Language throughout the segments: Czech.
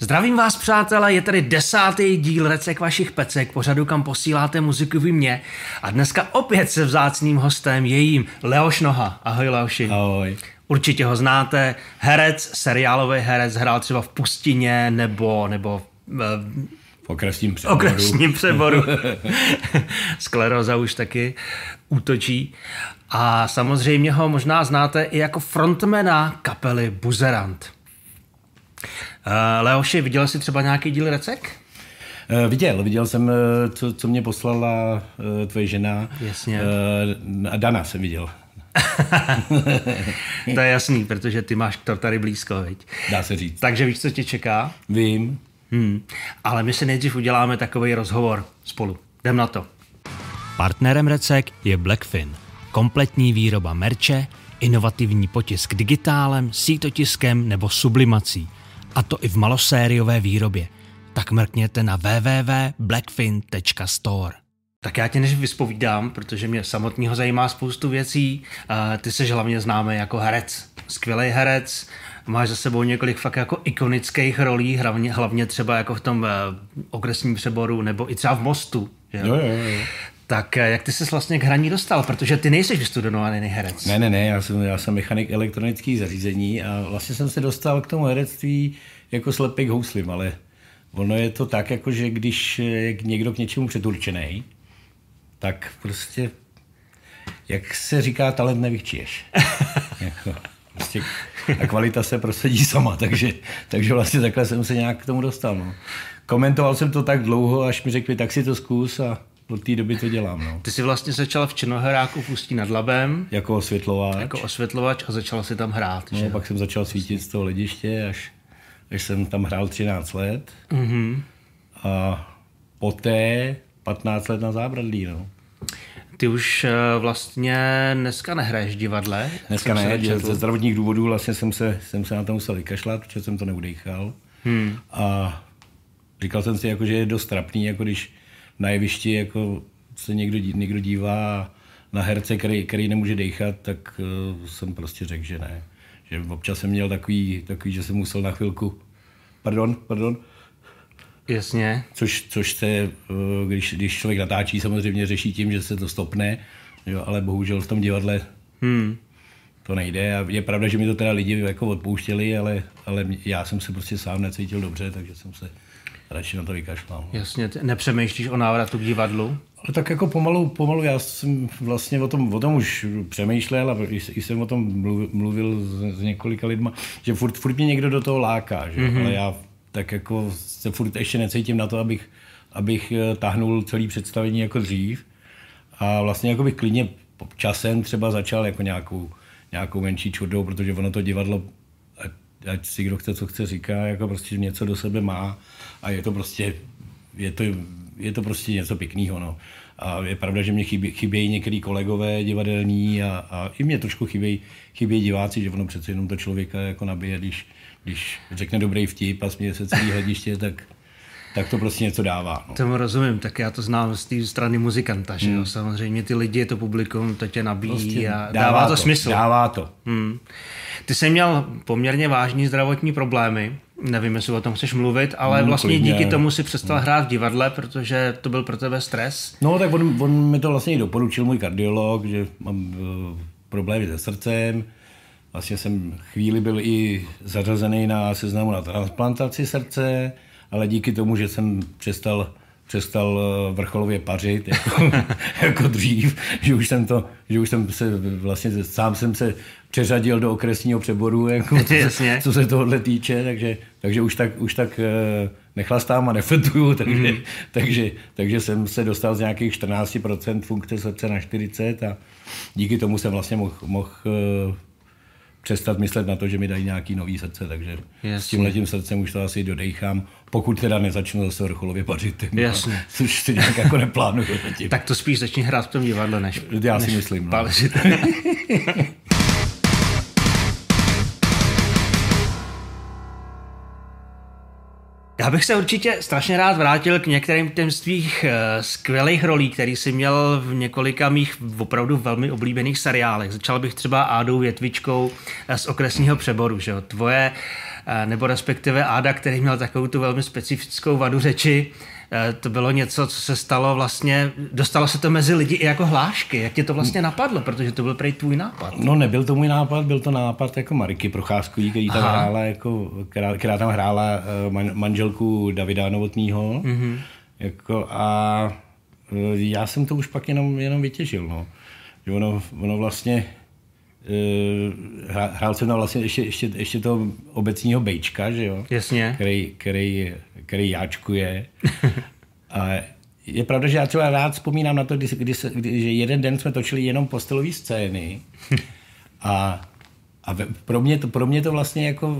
Zdravím vás, přátelé, je tady desátý díl Recek vašich pecek, pořadu, kam posíláte muziku vy mě. A dneska opět se vzácným hostem je jím Leoš Noha. Ahoj Leoši. Ahoj. Určitě ho znáte, herec, seriálový herec, hrál třeba v Pustině nebo, nebo v okresním přeboru. Okresním přeboru. Skleroza už taky útočí. A samozřejmě ho možná znáte i jako frontmana kapely Buzerant. Uh, Leoši, viděl jsi třeba nějaký díl Recek? Uh, viděl, viděl jsem, co, co mě poslala tvoje žena. Jasně. Uh, Dana jsem viděl. to je jasný, protože ty máš to tady blízko, viď? Dá se říct. Takže víš, co tě čeká? Vím. Hmm. Ale my si nejdřív uděláme takový rozhovor spolu. Jdem na to. Partnerem Recek je Blackfin. Kompletní výroba merče, inovativní potisk digitálem, sítotiskem nebo sublimací – a to i v malosériové výrobě. Tak mrkněte na www.blackfin.store. Tak já tě než vyspovídám, protože mě samotného zajímá spoustu věcí. Ty jsi hlavně známý jako herec, skvělý herec, máš za sebou několik fakt jako ikonických rolí, hlavně, hlavně třeba jako v tom uh, okresním přeboru nebo i třeba v Mostu. Jo? Jo, jo, jo. Tak eh, jak ty se vlastně k hraní dostal? Protože ty nejsi vystudovaný herec. Ne, ne, ne, já jsem, já jsem mechanik elektronických zařízení a vlastně jsem se dostal k tomu herectví jako slepý k houslim, ale ono je to tak, jako že když je někdo k něčemu předurčený, tak prostě, jak se říká, talent nevychčiješ. jako, prostě, a kvalita se prosadí sama, takže, takže vlastně takhle jsem se nějak k tomu dostal. No. Komentoval jsem to tak dlouho, až mi řekli, tak si to zkus a od té doby to dělám. No. Ty jsi vlastně začal v Činoheráku v Ústí nad Labem. Jako osvětlovač. Jako osvětlovač a začal si tam hrát. No, že? pak jsem začal svítit z toho lediště, až, až jsem tam hrál 13 let. Mm-hmm. A poté 15 let na zábradlí. No. Ty už eh, vlastně dneska nehraješ divadle? Dneska ne, ze zdravotních důvodů vlastně jsem se, jsem se na to musel vykašlat, protože jsem to neudechal. Hmm. A říkal jsem si, jako, že je dost trapný, jako když na jevišti jako se někdo, někdo dívá na herce, který, který nemůže dechat, tak uh, jsem prostě řekl, že ne. Že občas jsem měl takový, takový, že jsem musel na chvilku, pardon, pardon, Jasně. Což, což se, uh, když, když člověk natáčí, samozřejmě řeší tím, že se to stopne, jo, ale bohužel v tom divadle hmm. to nejde. A je pravda, že mi to teda lidi jako odpouštěli, ale, ale já jsem se prostě sám necítil dobře, takže jsem se radši na to vykašlal. No. Jasně, nepřemýšlíš o návratu k divadlu? Ale tak jako pomalu, pomalu já jsem vlastně o tom, o tom už přemýšlel a i, jsem o tom mluvil s, s několika lidma, že furt, furt mě někdo do toho láká, že? Mm-hmm. ale já tak jako se furt ještě necítím na to, abych, abych eh, tahnul celý představení jako dřív a vlastně jako bych klidně časem třeba začal jako nějakou, nějakou menší čurdou, protože ono to divadlo ať si kdo chce, co chce říká, jako prostě něco do sebe má a je to prostě, je to, je to prostě něco pěkného. No. A je pravda, že mě chybě, chybějí některý kolegové divadelní a, a i mě trošku chybějí, chybějí diváci, že ono přece jenom to člověka jako nabije, když, když řekne dobrý vtip a směje se celý hlediště, tak, tak to prostě něco dává. No. Tomu rozumím, tak já to znám z té strany muzikanta, že hmm. jo? Samozřejmě ty lidi, to publikum, to tě nabíjí prostě a dává, dává to, to smysl. Dává to. Hmm. Ty jsi měl poměrně vážní zdravotní problémy, nevím, jestli o tom chceš mluvit, ale hmm, vlastně klidně. díky tomu si přestal hmm. hrát v divadle, protože to byl pro tebe stres. No tak on, on mi to vlastně i doporučil, můj kardiolog, že mám uh, problémy se srdcem, Vlastně jsem chvíli byl i zařazený na seznamu na transplantaci srdce, ale díky tomu, že jsem přestal přestal eh, vrcholově pařit jako, jako dřív, že už jsem to, že už jsem se vlastně sám jsem se přeřadil do okresního přeboru, jako, co, se, co se tohohle týče, takže, takže už tak, už tak eh, nechlastám a nefetuju, takže, mm. takže, takže jsem se dostal z nějakých 14% funkce srdce na 40 a díky tomu jsem vlastně mohl, mohl eh, přestat myslet na to, že mi dají nějaký nový srdce, takže Jasně. s tím letím srdcem už to asi dodejchám, pokud teda nezačnu zase vrcholově pařit. Jasně. Což si nějak jako neplánuju. tak to spíš začni hrát v tom divadle, než Já si než myslím. No. Já bych se určitě strašně rád vrátil k některým těm svých uh, skvělých rolí, který si měl v několika mých opravdu velmi oblíbených seriálech. Začal bych třeba Ádou Větvičkou z okresního přeboru. Že jo? Tvoje nebo respektive Áda, který měl takovou tu velmi specifickou vadu řeči, Eh, to bylo něco, co se stalo vlastně, dostalo se to mezi lidi i jako hlášky. Jak tě to vlastně napadlo, protože to byl prej tvůj nápad? No nebyl to můj nápad, byl to nápad jako Mariky Procházkový, který tam hrála, jako, která, která tam hrála eh, man, manželku Davida Novotního. Mm-hmm. Jako, a eh, já jsem to už pak jenom, jenom vytěžil. No. Že ono, ono vlastně hrál jsem tam vlastně ještě, ještě, ještě toho obecního bejčka, že jo? Jasně. Který, který který jáčkuje. A je pravda, že já třeba rád vzpomínám na to, kdy, kdy, kdy, že jeden den jsme točili jenom postelové scény a a pro mě, to, pro mě to vlastně jako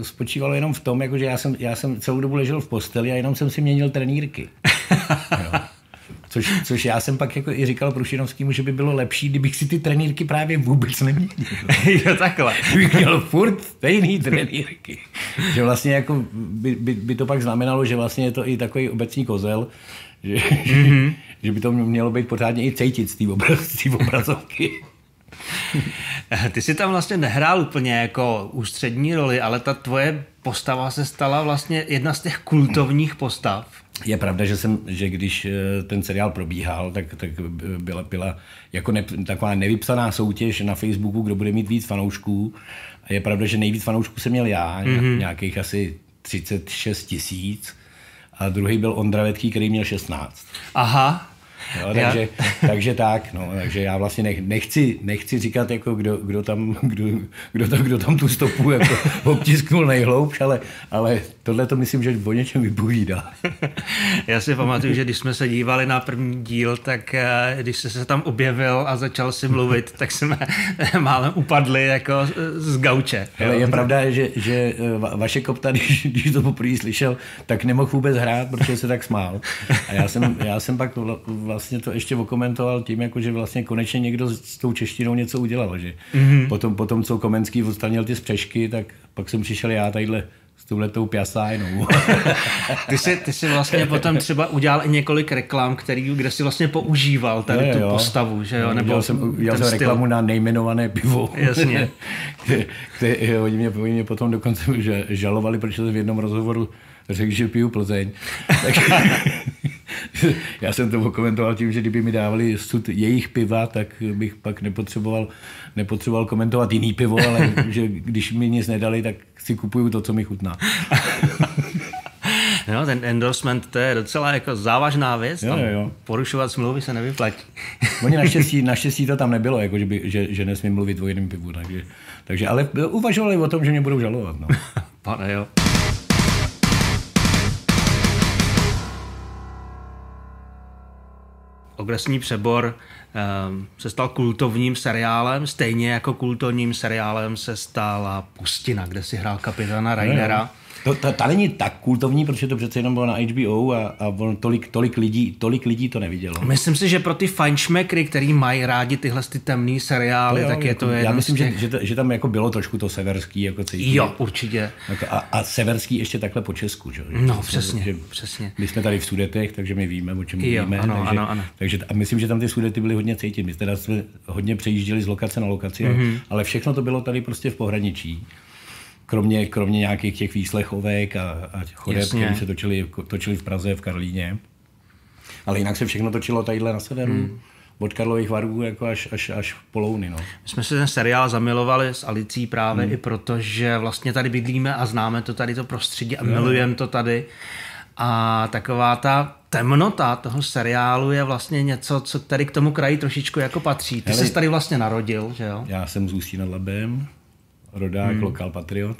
eh, spočívalo jenom v tom, jako že já jsem, já jsem celou dobu ležel v posteli a jenom jsem si měnil trenýrky. jo. Což, což já jsem pak jako i říkal Prušinovskému, že by bylo lepší, kdybych si ty trenýrky právě vůbec neměnil. jo, takhle. Bych měl furt stejný trenýrky. že vlastně jako by, by, by, to pak znamenalo, že vlastně je to i takový obecní kozel, že, mm-hmm. že by to mělo být pořádně i cítit z té obraz, obrazovky. Ty jsi tam vlastně nehrál úplně jako ústřední roli, ale ta tvoje postava se stala vlastně jedna z těch kultovních postav. Je pravda, že, jsem, že když eh, ten seriál probíhal, tak, tak byla, byla jako ne, taková nevypsaná soutěž na Facebooku, kdo bude mít víc fanoušků. A je pravda, že nejvíc fanoušků jsem měl já, mm-hmm. nějakých asi 36 tisíc. A druhý byl Ondra Vetký, který měl 16. Aha. Jo, takže, takže tak, no, takže já vlastně nech, nechci, nechci říkat, jako kdo, kdo, tam, kdo, kdo, tam, kdo tam tu stopu jako obtisknul nejhloubš, ale, ale tohle to myslím, že o něčem vypovídá. Já si pamatuju, že když jsme se dívali na první díl, tak eh, když jsi se tam objevil a začal si mluvit, tak jsme málem upadli jako z gauče. Ale je pravda, že, že eh, vaše kopta, když, když to poprvé slyšel, tak nemohl vůbec hrát, protože se tak smál. A já jsem, já jsem pak vlastně to ještě okomentoval tím, jako že vlastně konečně někdo s tou češtinou něco udělal. Že? Mm-hmm. Potom, potom, co Komenský odstranil ty spřešky, tak pak jsem přišel já tadyhle s touhletou piasájnou. ty, jsi, ty jsi vlastně potom třeba udělal i několik reklam, který, kde jsi vlastně používal tady jo, tu jo. postavu, že jo? Nebo jsem, udělal jsem reklamu na nejmenované pivo. Jasně. kde, kde, oni, mě, oni mě potom dokonce žalovali, protože jsem v jednom rozhovoru řekl, že piju Plzeň. Tak, já jsem to komentoval tím, že kdyby mi dávali sud jejich piva, tak bych pak nepotřeboval, nepotřeboval komentovat jiný pivo, ale že když mi nic nedali, tak si kupuju to, co mi chutná. No, ten endorsement, to je docela jako závažná věc. Jo, jo. Porušovat smlouvy se nevyplatí. Oni naštěstí, naštěstí to tam nebylo, jako že, by, že, že nesmím mluvit o jiném pivu. Takže, takže, ale uvažovali o tom, že mě budou žalovat. No. Pane jo. Ogresní přebor um, se stal kultovním seriálem, stejně jako kultovním seriálem se stala Pustina, kde si hrál kapitána Rainera. No, no. To, ta, ta není tak kultovní, protože to přece jenom bylo na HBO a, a on tolik, tolik, lidí, tolik lidí to nevidělo. Myslím si, že pro ty fajnšmekry, který mají rádi tyhle ty temné seriály, jo, tak je to jako, Já myslím, těch... že, že, že, tam jako bylo trošku to severský. Jako cítí. Jo, určitě. Jako a, a severský ještě takhle po Česku. Že? No, že, přesně, že, přesně. My jsme tady v Sudetech, takže my víme, o čem jo, mluvíme. Ano, takže, ano, ano. takže a myslím, že tam ty Sudety byly hodně cítit. My teda jsme hodně přejížděli z lokace na lokaci, mm-hmm. ale všechno to bylo tady prostě v pohraničí kromě, kromě nějakých těch výslechovek a, a chodeb, které se točili, točili v Praze, v Karlíně. Ale jinak se všechno točilo tadyhle na severu. Hmm. Od Karlových varů jako až, až, až po Louny. No. My jsme si ten seriál zamilovali s Alicí právě hmm. i proto, že vlastně tady bydlíme a známe to tady to prostředí a milujeme to tady. A taková ta temnota toho seriálu je vlastně něco, co tady k tomu kraji trošičku jako patří. Ty Hele, jsi tady vlastně narodil, že jo? Já jsem z Ústí nad Labem, rodák, hmm. lokal patriot.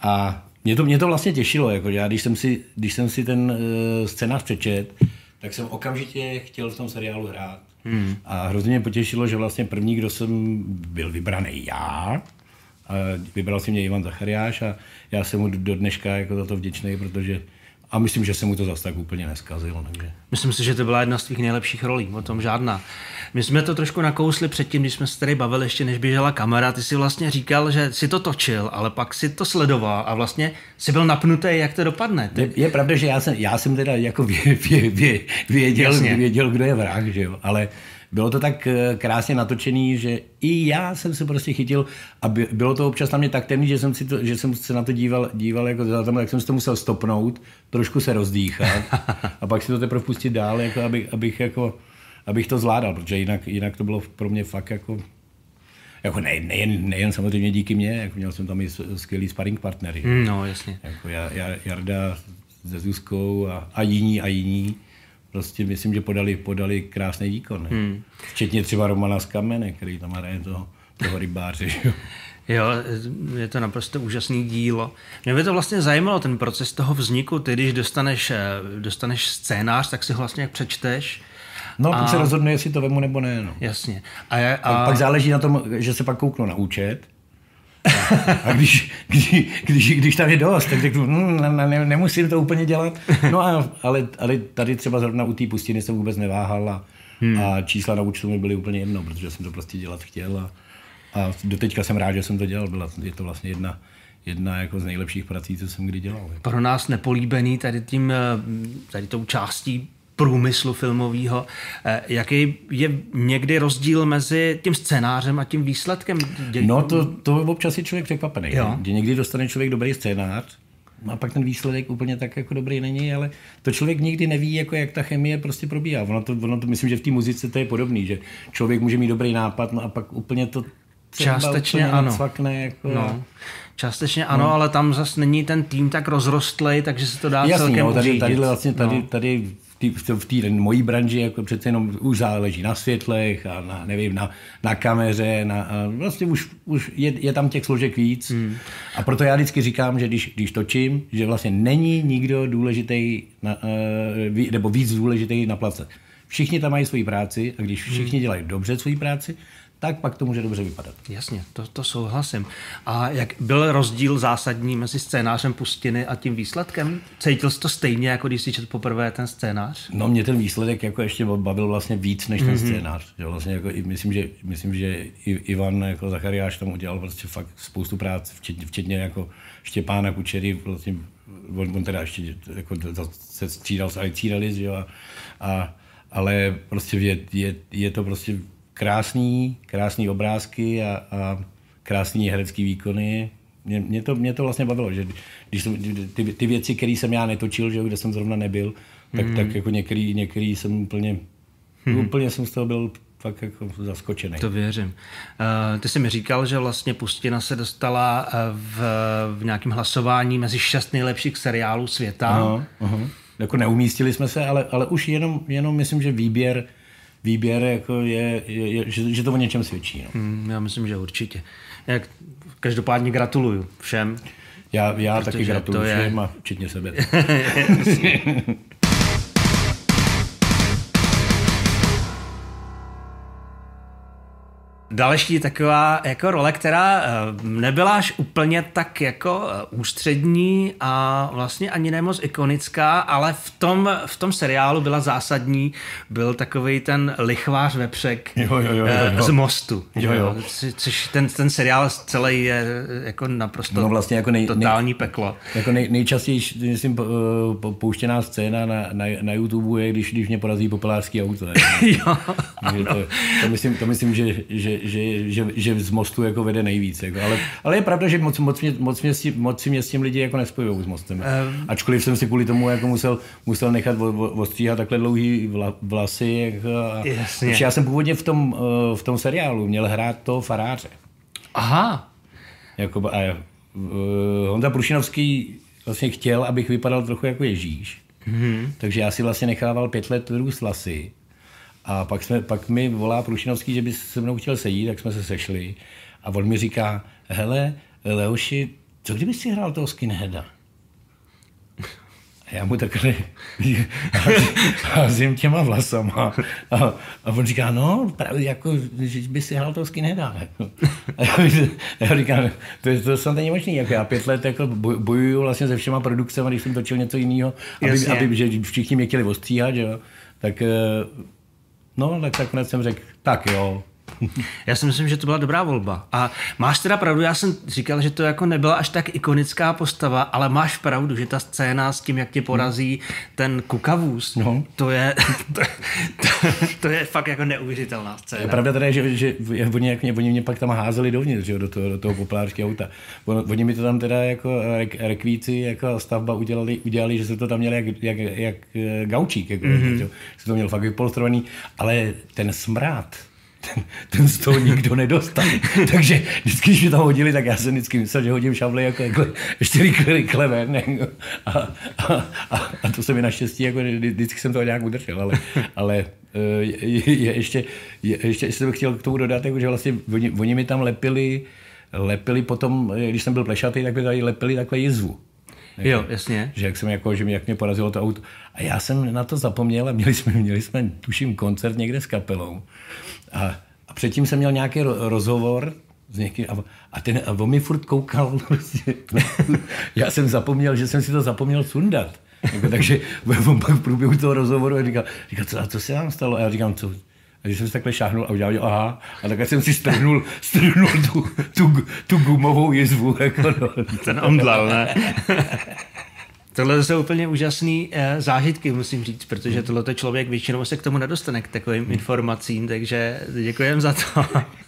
A mě to, mě to vlastně těšilo, jako já když jsem si, když jsem si ten uh, scénář přečet, tak jsem okamžitě chtěl v tom seriálu hrát. Hmm. A hrozně mě potěšilo, že vlastně první, kdo jsem byl vybraný já, a vybral si mě Ivan Zachariáš a já jsem mu do dneška jako za to vděčný, protože a myslím, že se mu to zase tak úplně neskazilo. Takže. Myslím si, že to byla jedna z tvých nejlepších rolí, o tom žádná. My jsme to trošku nakousli předtím, když jsme se tady bavili ještě, než běžela kamera. Ty si vlastně říkal, že si to točil, ale pak si to sledoval a vlastně si byl napnutý, jak to dopadne. Ty... Je, je pravda, že já jsem, já jsem teda jako vě, vě, vě, věděl, věděl, kdo je vrah, že jo? ale bylo to tak eh, krásně natočený, že i já jsem se prostě chytil a bylo to občas na mě tak temný, že jsem, si to, že jsem se na to díval, díval jako za tam, jak jsem si to musel stopnout, trošku se rozdýchat a pak si to teprve pustit dál, jako abych, abych, jako, abych to zvládal, protože jinak, jinak to bylo pro mě fakt jako jako ne, nejen, nejen samozřejmě díky mně, jako měl jsem tam i skvělý sparring partnery. Mm, no, jasně. Jako Jarda se Zuzkou a, a jiní a jiní. Prostě myslím, že podali, podali krásný výkon. Ne? Hmm. Včetně třeba Romana z Kamene, který tam hraje toho, toho rybáře. Jo, je to naprosto úžasný dílo. Mě by to vlastně zajímalo, ten proces toho vzniku. Ty, když dostaneš, eh, dostaneš scénář, tak si ho vlastně jak přečteš. No, a... se rozhodne, jestli to vemu nebo ne. No. Jasně. A, je, a... Pak záleží na tom, že se pak kouknu na účet a když, když, když, když tam je dost, tak řeknu, hm, ne, ne, nemusím to úplně dělat. No a, ale, ale tady třeba zrovna u té pustiny jsem vůbec neváhal a, hmm. a čísla na účtu mi byly úplně jedno, protože jsem to prostě dělat chtěl a, a doteďka jsem rád, že jsem to dělal. Byla, je to vlastně jedna, jedna jako z nejlepších prací, co jsem kdy dělal. Pro nás nepolíbený tady tím, tady tou částí průmyslu filmového. Eh, jaký je někdy rozdíl mezi tím scénářem a tím výsledkem? No to, to občas je člověk překvapený. Jo. Že někdy dostane člověk dobrý scénář, a pak ten výsledek úplně tak jako dobrý není, ale to člověk nikdy neví, jako jak ta chemie prostě probíhá. Ono to, ono to myslím, že v té muzice to je podobný, že člověk může mít dobrý nápad, no a pak úplně to Částečně ano. Cvakne, jako no. Částečně ano, no. ale tam zase není ten tým tak rozrostlý, takže se to dá Jasný, celkem no, tady, tady, vlastně, tady, no. tady v té mojí branži jako přece jenom už záleží na světlech a na, nevím, na, na kameře, na, a vlastně už, už je, je, tam těch složek víc. Hmm. A proto já vždycky říkám, že když, když točím, že vlastně není nikdo důležitý, na, uh, nebo víc důležitý na place. Všichni tam mají svoji práci a když všichni hmm. dělají dobře svoji práci, tak pak to může dobře vypadat. Jasně, to, to souhlasím. A jak byl rozdíl zásadní mezi scénářem Pustiny a tím výsledkem? Cítil jsi to stejně, jako když jsi četl poprvé ten scénář? No mě ten výsledek jako ještě bavil vlastně víc než ten mm-hmm. scénář. Že vlastně jako, myslím, že, myslím, že Ivan jako Zachariáš tam udělal prostě fakt spoustu práce, včetně, včetně jako Štěpána Kučery, vlastně, on, on teda ještě jako, se střídal s že jo, a, a, ale prostě je, je, je to prostě krásný, krásný obrázky a, a krásný herecký výkony. Mě, mě, to, mě to vlastně bavilo, že když jsem, ty, ty věci, které jsem já netočil, že kde jsem zrovna nebyl, tak, mm. tak jako některý, některý jsem úplně, mm. úplně jsem z toho byl fakt jako zaskočený. To věřím. Uh, ty jsi mi říkal, že vlastně Pustina se dostala v, v nějakém hlasování mezi šest nejlepších seriálů světa. Uh-huh, uh-huh. Jako neumístili jsme se, ale, ale už jenom, jenom myslím, že výběr výběr jako je, je, je že, že to o něčem svědčí. No. Mm, já myslím, že určitě. Jak, každopádně gratuluju všem. Já, já taky gratuluju všem je... a včetně sebe. Další taková jako role, která eh, nebyla až úplně tak jako eh, ústřední a vlastně ani nemoc ikonická, ale v tom, v tom seriálu byla zásadní, byl takový ten lichvář vepřek jo, jo, jo, eh, jo. z mostu. Jo, jo. Což ten, ten seriál celý je jako naprosto no vlastně jako nej, totální nej, peklo. Jako nej, nejčastěji, myslím, pouštěná scéna na, na, na YouTube je, když, když mě porazí populářský auto. jo, to, to, myslím, to myslím, že, že že, že, že z mostu jako vede nejvíc. Jako. Ale, ale, je pravda, že moc, moc, mě, moc, mě, moc mě s tím lidi jako nespojují s mostem. Um, Ačkoliv jsem si kvůli tomu jako musel, musel nechat ostříhat takhle dlouhý vla, vlasy. Jako, a, jasně. já jsem původně v tom, eh, v tom seriálu měl hrát to faráře. Aha. Jako, a, uh, Honza Prušinovský vlastně chtěl, abych vypadal trochu jako Ježíš. Mm-hmm. Takže já si vlastně nechával pět let růst vlasy a pak, jsme, pak mi volá Prušinovský, že by se mnou chtěl sejít, tak jsme se sešli. A on mi říká, hele, Leoši, co kdyby si hrál toho skinheada? A já mu takhle házím těma vlasama. A, a on říká, no, právě jako, že by si hrál toho skinheada. A já říkám, to, to snad není možný. Jako já pět let jako bojuju vlastně se všema produkcemi, když jsem točil něco jiného, aby, aby, že všichni mě chtěli ostříhat, jo. Tak No, tak nakonec jsem řekl, tak jo, Já si myslím, že to byla dobrá volba. A máš teda pravdu, já jsem říkal, že to jako nebyla až tak ikonická postava, ale máš pravdu, že ta scéna s tím, jak tě porazí ten kukavůz, no. to, je, to, to, to, je fakt jako neuvěřitelná scéna. Je pravda teda je, že, že oni, jak mě, oni mě pak tam házeli dovnitř, že, do toho, do toho poplářského auta. Oni mi to tam teda jako rekvíci, jako stavba udělali, udělali že se to tam měli jak, jak, jak gaučík, jako, mm-hmm. že se to měl fakt vypolstrovaný, ale ten smrát, ten, ten z toho nikdo nedostal. Takže vždycky, když mi tam hodili, tak já jsem vždycky myslel, že hodím šavly jako, jako ještě rychle, rychle ven. A, a, a, a, to se mi naštěstí, jako vždycky jsem to nějak udržel, ale, ale eh, je, je, ještě, je, ještě jsem chtěl k tomu dodat, jako, že vlastně oni, oni mi tam lepili, lepili potom, když jsem byl plešatý, tak mi tady lepili takové jizvu. Jako, jo, jasně. Že jak, jsem jako, že mě, jak mě porazilo to auto. A já jsem na to zapomněl a měli jsme, měli jsme tuším, koncert někde s kapelou. A, a předtím jsem měl nějaký rozhovor s někým a, a, ten, a on mi furt koukal. Prostě. já jsem zapomněl, že jsem si to zapomněl sundat. Jako, takže on pak v průběhu toho rozhovoru říkal, říkal co, a co se vám stalo? A já říkám, co, když jsem si takhle šáhnul a udělal, aha, a takhle jsem si strhnul, strhnul tu, tu, tu gumovou jizvu. Jako no. Ten omdlal, ne? Tohle jsou úplně úžasné eh, zážitky, musím říct, protože tohle člověk většinou se k tomu nedostane, k takovým informacím, takže děkujem za to.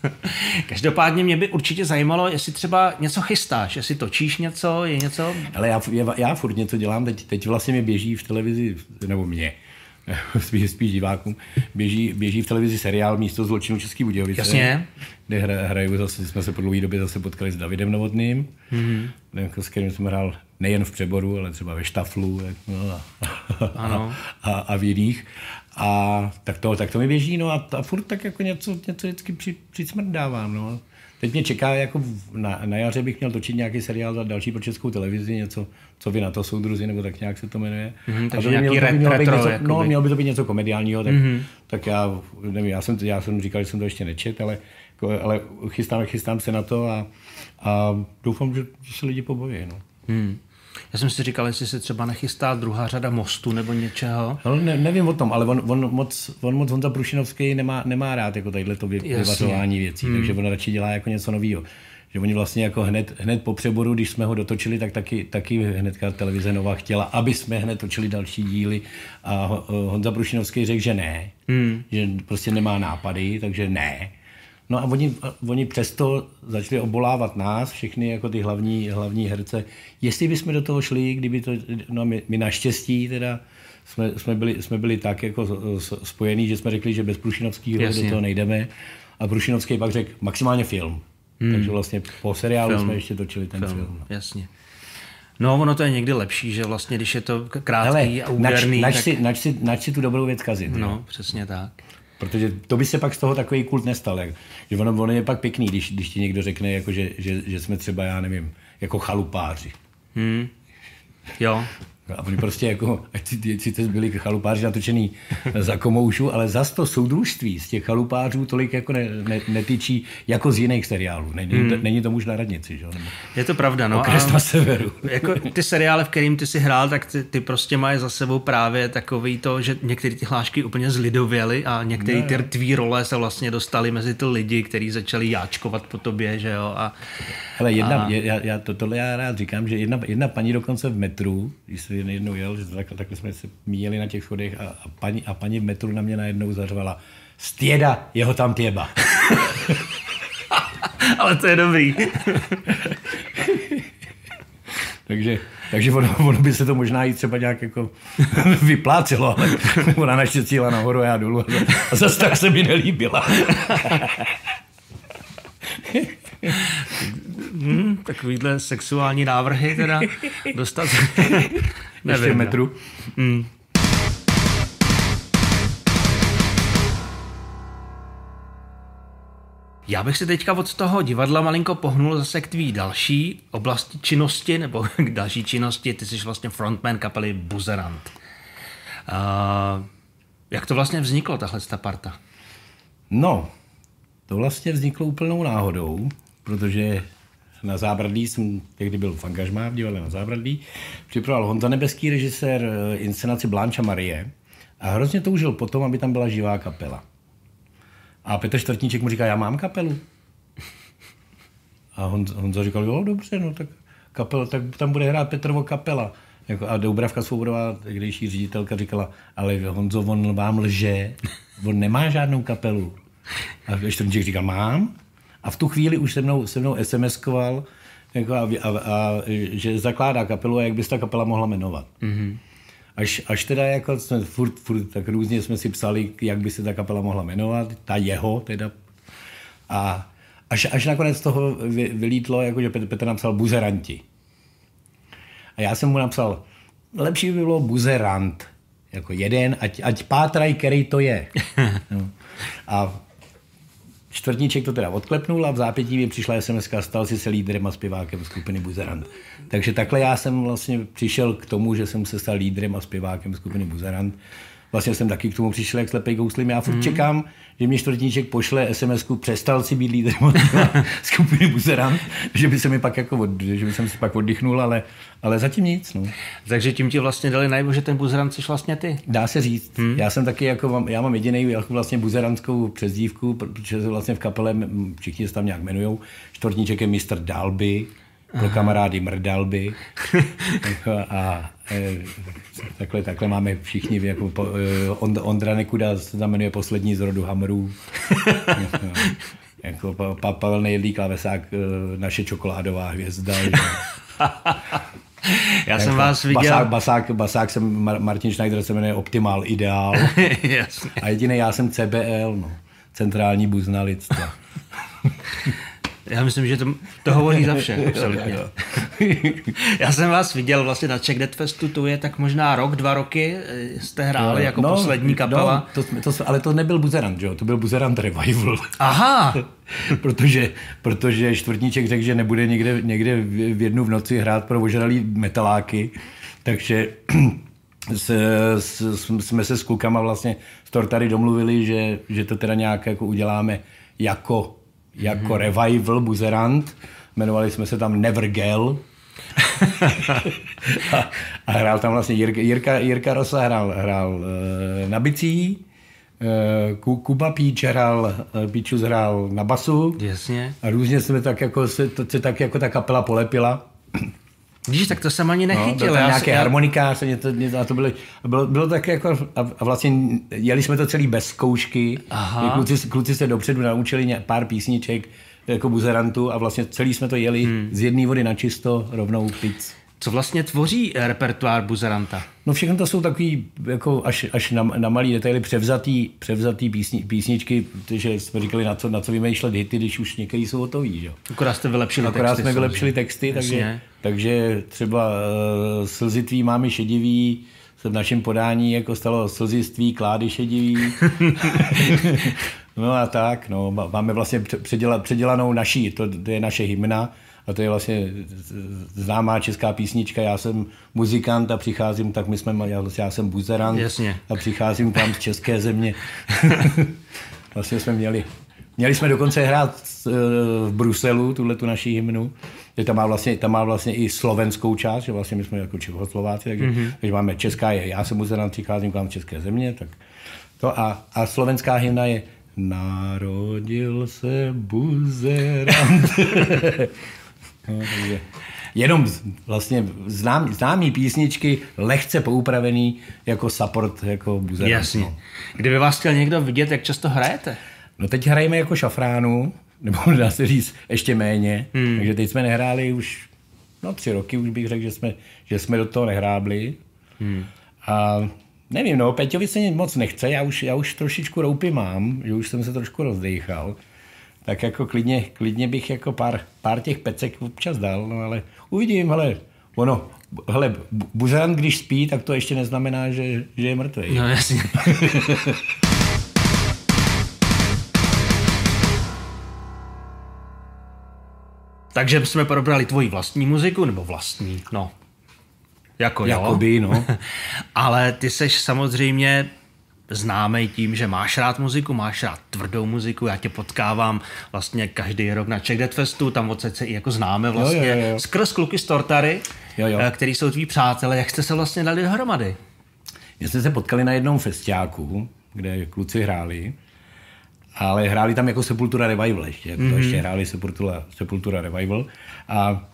Každopádně mě by určitě zajímalo, jestli třeba něco chystáš, jestli točíš něco, je něco... Ale já, já, já furt něco dělám, teď, teď vlastně mi běží v televizi, nebo mě, spíš, spíš divákům, běží, běží v televizi seriál Místo zločinu Český Budějovice. Jasně. Kde hra, hraju zase, jsme se po dlouhé době zase potkali s Davidem Novotným, mm-hmm. jako, s kterým jsme hrál nejen v přeboru, ale třeba ve štaflu no, a, ano. a, a, v jiných. A tak to, tak to mi běží, no a, a furt tak jako něco, něco vždycky při, přicmrdávám, no. Teď mě čeká, jako na, na jaře bych měl točit nějaký seriál za další pro českou televizi, něco, co vy na to soudruzi, nebo tak nějak se to jmenuje. Mm-hmm, takže a to by nějaký mělo, retro, něco, No, mělo by to být něco komediálního, tak, mm-hmm. tak já, nevím, já jsem, já jsem říkal, že jsem to ještě nečet, ale, ale chystám, chystám se na to a, a doufám, že se lidi pobojí. No. Mm. Já jsem si říkal, jestli se třeba nechystá druhá řada mostu nebo něčeho. No, ne, nevím o tom, ale on, on, moc, on moc Honza Prušinovský nemá, nemá rád jako tadyhle to vy, vyvařování věcí, hmm. takže on radši dělá jako něco nového. Že oni vlastně jako hned, hned po přeboru, když jsme ho dotočili, tak taky, taky hnedka televize Nová chtěla, aby jsme hned točili další díly a Honza Prušinovský řekl, že ne, hmm. že prostě nemá nápady, takže ne. No a oni, oni přesto začali obolávat nás, všechny jako ty hlavní, hlavní herce. Jestli bychom do toho šli, kdyby to, no my, my naštěstí teda jsme, jsme, byli, jsme byli tak jako spojení, že jsme řekli, že bez Prušinovského do toho nejdeme. A Prušinovský pak řekl maximálně film. Hmm. Takže vlastně po seriálu film. jsme ještě točili ten film. film. Jasně. No, ono to je někdy lepší, že vlastně, když je to krátký Hele, a úderný. Nač, nač, tak... si, nač, si, nač si tu dobrou věc kazit. No, jo? přesně tak. Protože to by se pak z toho takový kult nestal. Jak, že ono, ono je pak pěkný, když, když ti někdo řekne, jako, že, že, že jsme třeba, já nevím, jako chalupáři. Hmm. Jo. A oni prostě jako, ať si, sice byli chalupáři natočený za komoušu, ale za to soudružství z těch chalupářů tolik jako ne, ne, netyčí jako z jiných seriálů. Není, hmm. to, není to muž na radnici, že? Nebo je to pravda, no. Okres na severu. Jako ty seriály, v kterým ty si hrál, tak ty, ty prostě mají za sebou právě takový to, že některé ty hlášky úplně zlidověly a některé ty tvý role se vlastně dostaly mezi ty lidi, kteří začali jáčkovat po tobě, že jo. A, Hele, jedna, a... já, já, to, tohle já rád říkám, že jedna, jedna paní dokonce v metru, když se jednou jel, že takhle, takhle jsme se míjeli na těch schodech a, a, paní, a paní v metru na mě najednou zařvala Stěda, jeho tam těba. Ale to je dobrý. takže, takže ono, ono, by se to možná i třeba nějak jako vyplácelo, ale ona naštěstí jela nahoru a já dolů a zase tak se mi nelíbila hmm, takovýhle sexuální návrhy teda dostat. Nevím, Ještě metru. Hmm. Já bych si teďka od toho divadla malinko pohnul zase k tvý další oblasti činnosti, nebo k další činnosti. Ty jsi vlastně frontman kapely Buzerant. Uh, jak to vlastně vzniklo, tahle ta parta? No, to vlastně vzniklo úplnou náhodou, protože na Zábradlí jsem tehdy byl v angažmá v divadle na Zábradlí, připravoval Honza Nebeský, režisér eh, inscenaci Blancha Marie a hrozně toužil potom, aby tam byla živá kapela. A Petr Čtvrtníček mu říká, já mám kapelu. A Honza, Honza říkal, jo, dobře, no tak kapela, tak tam bude hrát Petrovo kapela. Jako, a Doubravka Svobodová, tehdejší ředitelka, říkala, ale Honzo, on vám lže, on nemá žádnou kapelu. A Čtvrtníček říkal, mám. A v tu chvíli už se mnou, se mnou SMS-koval, jako a, a, a, že zakládá kapelu a jak by se ta kapela mohla jmenovat. Mm-hmm. Až, až teda jako jsme furt, furt, tak různě jsme si psali, jak by se ta kapela mohla jmenovat, ta jeho teda. A až, až nakonec toho vy, vylítlo, jako že Petr, napsal Buzeranti. A já jsem mu napsal, lepší by bylo Buzerant, jako jeden, ať, ať pátraj, který to je. No. A Čtvrtníček to teda odklepnul a v zápětí mi přišla SMS a stal si se lídrem a zpěvákem skupiny Buzerant. Takže takhle já jsem vlastně přišel k tomu, že jsem se stal lídrem a zpěvákem skupiny Buzerant vlastně jsem taky k tomu přišel jak slepej kouslim. Já furt mm. čekám, že mě čtvrtníček pošle sms přestal si být lídrem skupiny Buzeran, že by se mi pak jako, od, že by jsem si pak oddychnul, ale, ale zatím nic. No. Takže tím ti vlastně dali najevo, že ten Buzeran jsi vlastně ty. Dá se říct. Hmm. Já jsem taky jako, já mám jediný jako vlastně buzeranskou přezdívku, protože vlastně v kapele všichni se tam nějak jmenujou. Čtvrtníček je mistr Dalby, pro kamarády mrdalby. A e, takhle, takhle máme všichni, jako po, e, Ondra Nekuda se tam jmenuje poslední z rodu Hamrů. jako, pa, pa, Pavel Nejedlý klavesák, e, naše čokoládová hvězda. Já jsem jako vás viděl. Basák, basák, basák jsem, Martin Schneider se jmenuje Optimal Ideál. A jediný já jsem CBL, no. Centrální buzna lidstva. Já myslím, že to, to hovoří za vše, absolutně. Já jsem vás viděl vlastně na Czech Dead Festu, to je tak možná rok, dva roky eh, jste hráli no, jako no, poslední kapela. No, to, to, ale to nebyl Buzerant, jo? to byl Buzerant Revival. Aha! protože, protože Čtvrtníček řekl, že nebude někde, někde v jednu v noci hrát pro ožralý metaláky, takže se, s, jsme se s klukama vlastně z Tortary domluvili, že, že to teda nějak jako uděláme jako jako mm-hmm. revival buzerant. Jmenovali jsme se tam Never Gel. a, a, hrál tam vlastně Jirka, Jirka, Jirka Rosa hrál, hrál uh, na bicí, uh, Kuba Píč hrál, uh, Píčus hrál na basu. Jasně. A různě jsme tak jako, se, to, se tak jako ta kapela polepila. Víš, tak to jsem ani no, nechytil. No, nějaké já... harmonikáře, něco, něco, a to bylo, bylo, bylo tak jako, a vlastně jeli jsme to celý bez zkoušky. Aha. Kluci, kluci se dopředu naučili pár písniček jako buzerantu a vlastně celý jsme to jeli hmm. z jedné vody na čisto, rovnou pic. Co vlastně tvoří repertoár buzeranta? No všechno to jsou takový jako až, až na, na malý detaily převzatý, převzatý písni, písničky, protože jsme říkali, na co, na co vymýšlet hity, když už některý jsou hotový. Že? Akorát jste vylepšili Akorát texty. jsme vylepšili texty, takže, takže třeba uh, slzy tvý mámy šedivý, se v našem podání jako stalo slziství, klády šedivý. no a tak, no, máme vlastně předěla, předělanou naší, to, to je naše hymna, a to je vlastně známá česká písnička. Já jsem muzikant a přicházím, tak my jsme, já, vlastně já jsem buzerant Jasně. a přicházím tam z české země. vlastně jsme měli, měli jsme dokonce hrát eh, v Bruselu, tuhle tu naší hymnu. Je tam má, vlastně, tam má vlastně i slovenskou část, že vlastně my jsme jako Čechoslováci, takže, mm-hmm. takže máme česká je, já jsem buzerant, přicházím k vám z české země, tak to a, a slovenská hymna je Narodil se buzerant. Takže jenom vlastně znám, známý písničky, lehce poupravený jako support, jako buzer. Jasně. No. Kdyby vás chtěl někdo vidět, jak často hrajete? No teď hrajeme jako šafránu, nebo dá se říct ještě méně, hmm. takže teď jsme nehráli už no tři roky, už bych řekl, že jsme, že jsme do toho nehrábli. Hmm. A nevím, no, Peťovi se moc nechce, já už, já už trošičku roupy mám, že už jsem se trošku rozdechal tak jako klidně, klidně bych jako pár, pár těch pecek občas dal, no ale uvidím, ale ono, hele, buzerant, když spí, tak to ještě neznamená, že, že je mrtvý. No jasně. Takže jsme probrali tvoji vlastní muziku, nebo vlastní, no. Jako Jakoby, jo. no. Ale ty seš samozřejmě známý tím, že máš rád muziku, máš rád tvrdou muziku, já tě potkávám vlastně každý rok na Czech Dead Festu, tam odsaď se i jako známe vlastně, jo, jo, jo. skrz kluky z Tortary, jo, jo. Eh, který jsou tví přátelé, jak jste se vlastně dali dohromady? My jsme se potkali na jednom festiáku, kde kluci hráli ale hráli tam jako Sepultura Revival ještě, mm-hmm. to ještě hráli Sepultura, Sepultura Revival a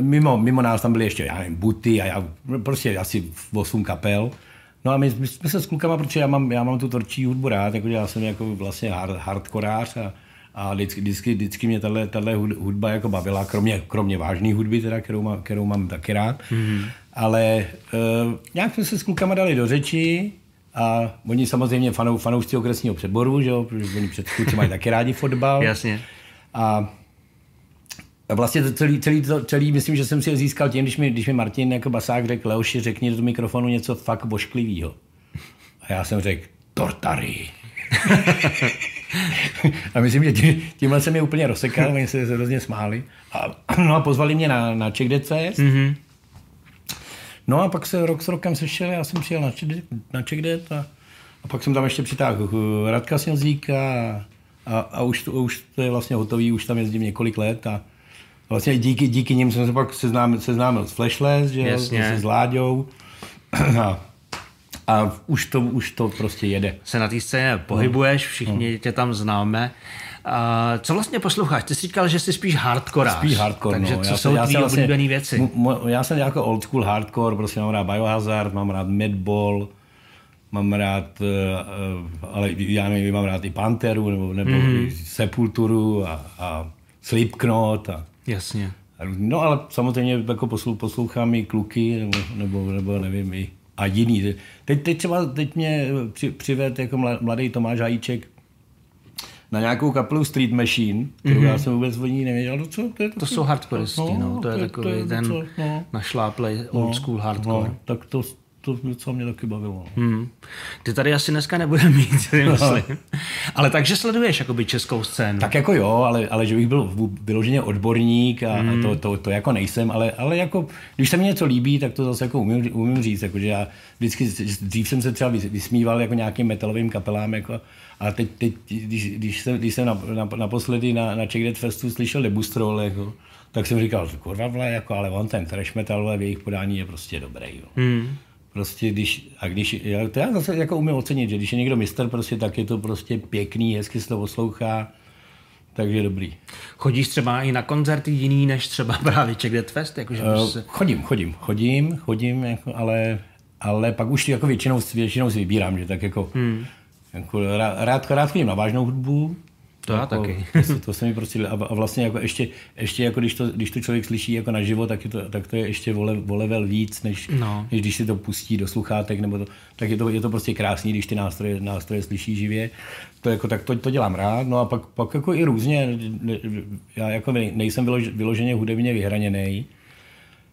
mimo, mimo nás tam byly ještě, já nevím, Buty a já, prostě asi 8 kapel. No a my, my jsme se s klukama, protože já mám, já mám tu tvrdší hudbu rád, jako já jsem jako vlastně hard, hardkorář a, a vždycky, vždycky, vždycky mě tahle, tahle hudba jako bavila, kromě, kromě vážné hudby, teda, kterou, má, kterou mám taky rád. Mm-hmm. Ale uh, nějak jsme se s klukama dali do řeči a oni samozřejmě fanou, fanoušci okresního přeboru, že jo, protože oni před kluci mají taky rádi fotbal. Jasně. A vlastně to celý, celý, to, celý, myslím, že jsem si je získal tím, když mi, když mi Martin jako basák řekl, Leoši, řekni do mikrofonu něco fakt bošklivýho. A já jsem řekl, tortary. a myslím, že tím, tímhle jsem je úplně rozsekal, oni se hrozně smáli. A, no a pozvali mě na, na Czech Fest. Mm-hmm. No a pak se rok s rokem sešel, já jsem přijel na, na Czech a, a pak jsem tam ještě přitáhl Radka Snězíka a, a, a už, to, už to je vlastně hotový, už tam jezdím několik let a, vlastně díky, díky nim jsem se pak seznámil, seznámil s Flashless, že Jasně. s Láďou. A, a už to, už to prostě jede. Se na té scéně pohybuješ, všichni no. tě tam známe. A co vlastně posloucháš? Ty jsi říkal, že jsi spíš hardcore. Spíš hardcore, Takže no. co já jsou tvý vlastně, oblíbené věci? Já jsem jako old school hardcore, prostě mám rád Biohazard, mám rád Madball, mám rád, uh, ale já nevím, mám rád i Panteru, nebo, nebo mm. Sepulturu a, a Slipknot a Jasně. No ale samozřejmě jako poslouchám i kluky, nebo, nebo, nebo nevím, i a jiný. Teď, teď třeba teď mě při, přived jako mladý Tomáš Hajíček na nějakou kapelu Street Machine, kterou mm-hmm. já jsem vůbec o ní nevěděl. No, co, to, je to jsou hardcoreisti, no, no, to, je to takový to je ten co, no. našláplej old no, school hardcore. No, tak to, to docela mě taky bavilo. No. Hmm. Ty tady asi dneska nebudeme mít, si myslím. No. ale takže sleduješ jakoby českou scénu. Tak jako jo, ale, ale že bych byl vyloženě odborník a, hmm. a to, to, to, jako nejsem, ale, ale jako, když se mi něco líbí, tak to zase jako umím, umím říct, jako, že já vždycky, dřív jsem se třeba vysmíval jako nějakým metalovým kapelám, jako, a teď, teď když, když, jsem, když jsem naposledy na, na Czech Dead Festu slyšel Debustrol, jako, tak jsem říkal, kurva vle, jako, ale on ten trash metal v jejich podání je prostě dobrý. Jo. Hmm. Prostě když, a když, to já zase jako umím ocenit, že když je někdo mistr, prostě, tak je to prostě pěkný, hezky se to poslouchá, takže dobrý. Chodíš třeba i na koncerty jiný, než třeba právě Czech Dead Fest? Jako, že uh, se... Chodím, chodím, chodím, chodím, jako, ale, ale pak už jako většinou, většinou si vybírám, že tak jako, hmm. jako rád, rád chodím na vážnou hudbu, to já jako, taky. to, to se mi prostě, a vlastně jako ještě, ještě jako když to, když to člověk slyší jako naživo, tak, je to, tak to je ještě vole, o level víc, než, no. než když si to pustí do sluchátek, nebo to, tak je to, je to prostě krásný, když ty nástroje, nástroje slyší živě. To jako, tak to, to dělám rád, no a pak, pak jako i různě, já jako nejsem vyloženě hudebně vyhraněný,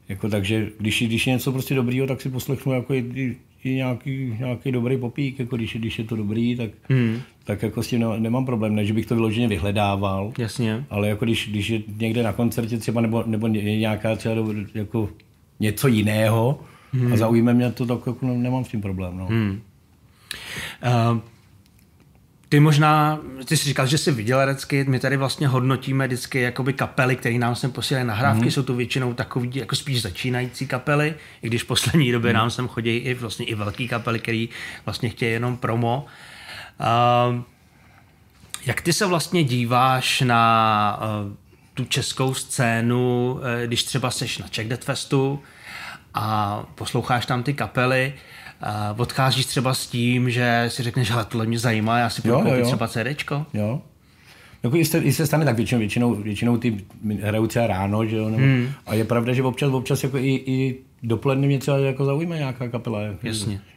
jako takže když, když je něco prostě dobrýho, tak si poslechnu jako i, i nějaký, nějaký dobrý popík, jako když, když je to dobrý, tak, hmm. Tak jako s tím nemám problém, ne, že bych to vyloženě vyhledával, Jasně. ale jako když, když je někde na koncertě třeba nebo, nebo je nějaká třeba jako něco jiného hmm. a zaujme mě to, tak jako nemám s tím problém. No. Hmm. Uh, ty možná, ty jsi říkal, že jsi viděl herecky, my tady vlastně hodnotíme vždycky jakoby kapely, které nám sem posílají nahrávky, mm. jsou to většinou takový jako spíš začínající kapely, i když v poslední době mm. nám sem chodí i vlastně i velké kapely, které vlastně chtějí jenom promo. Uh, jak ty se vlastně díváš na uh, tu českou scénu, uh, když třeba seš na Czech Dead Festu a posloucháš tam ty kapely, Uh, odcházíš třeba s tím, že si řekneš, že tohle mě zajímá, já si budu koupit třeba CDčko? Jo. Jako i se, se stane tak většinou, většinou, většinou ty hrajou třeba ráno, že jo, nebo, hmm. a je pravda, že občas, občas jako i, i dopoledne mě třeba jako zaujme nějaká kapela. Jako, Jasně. Že,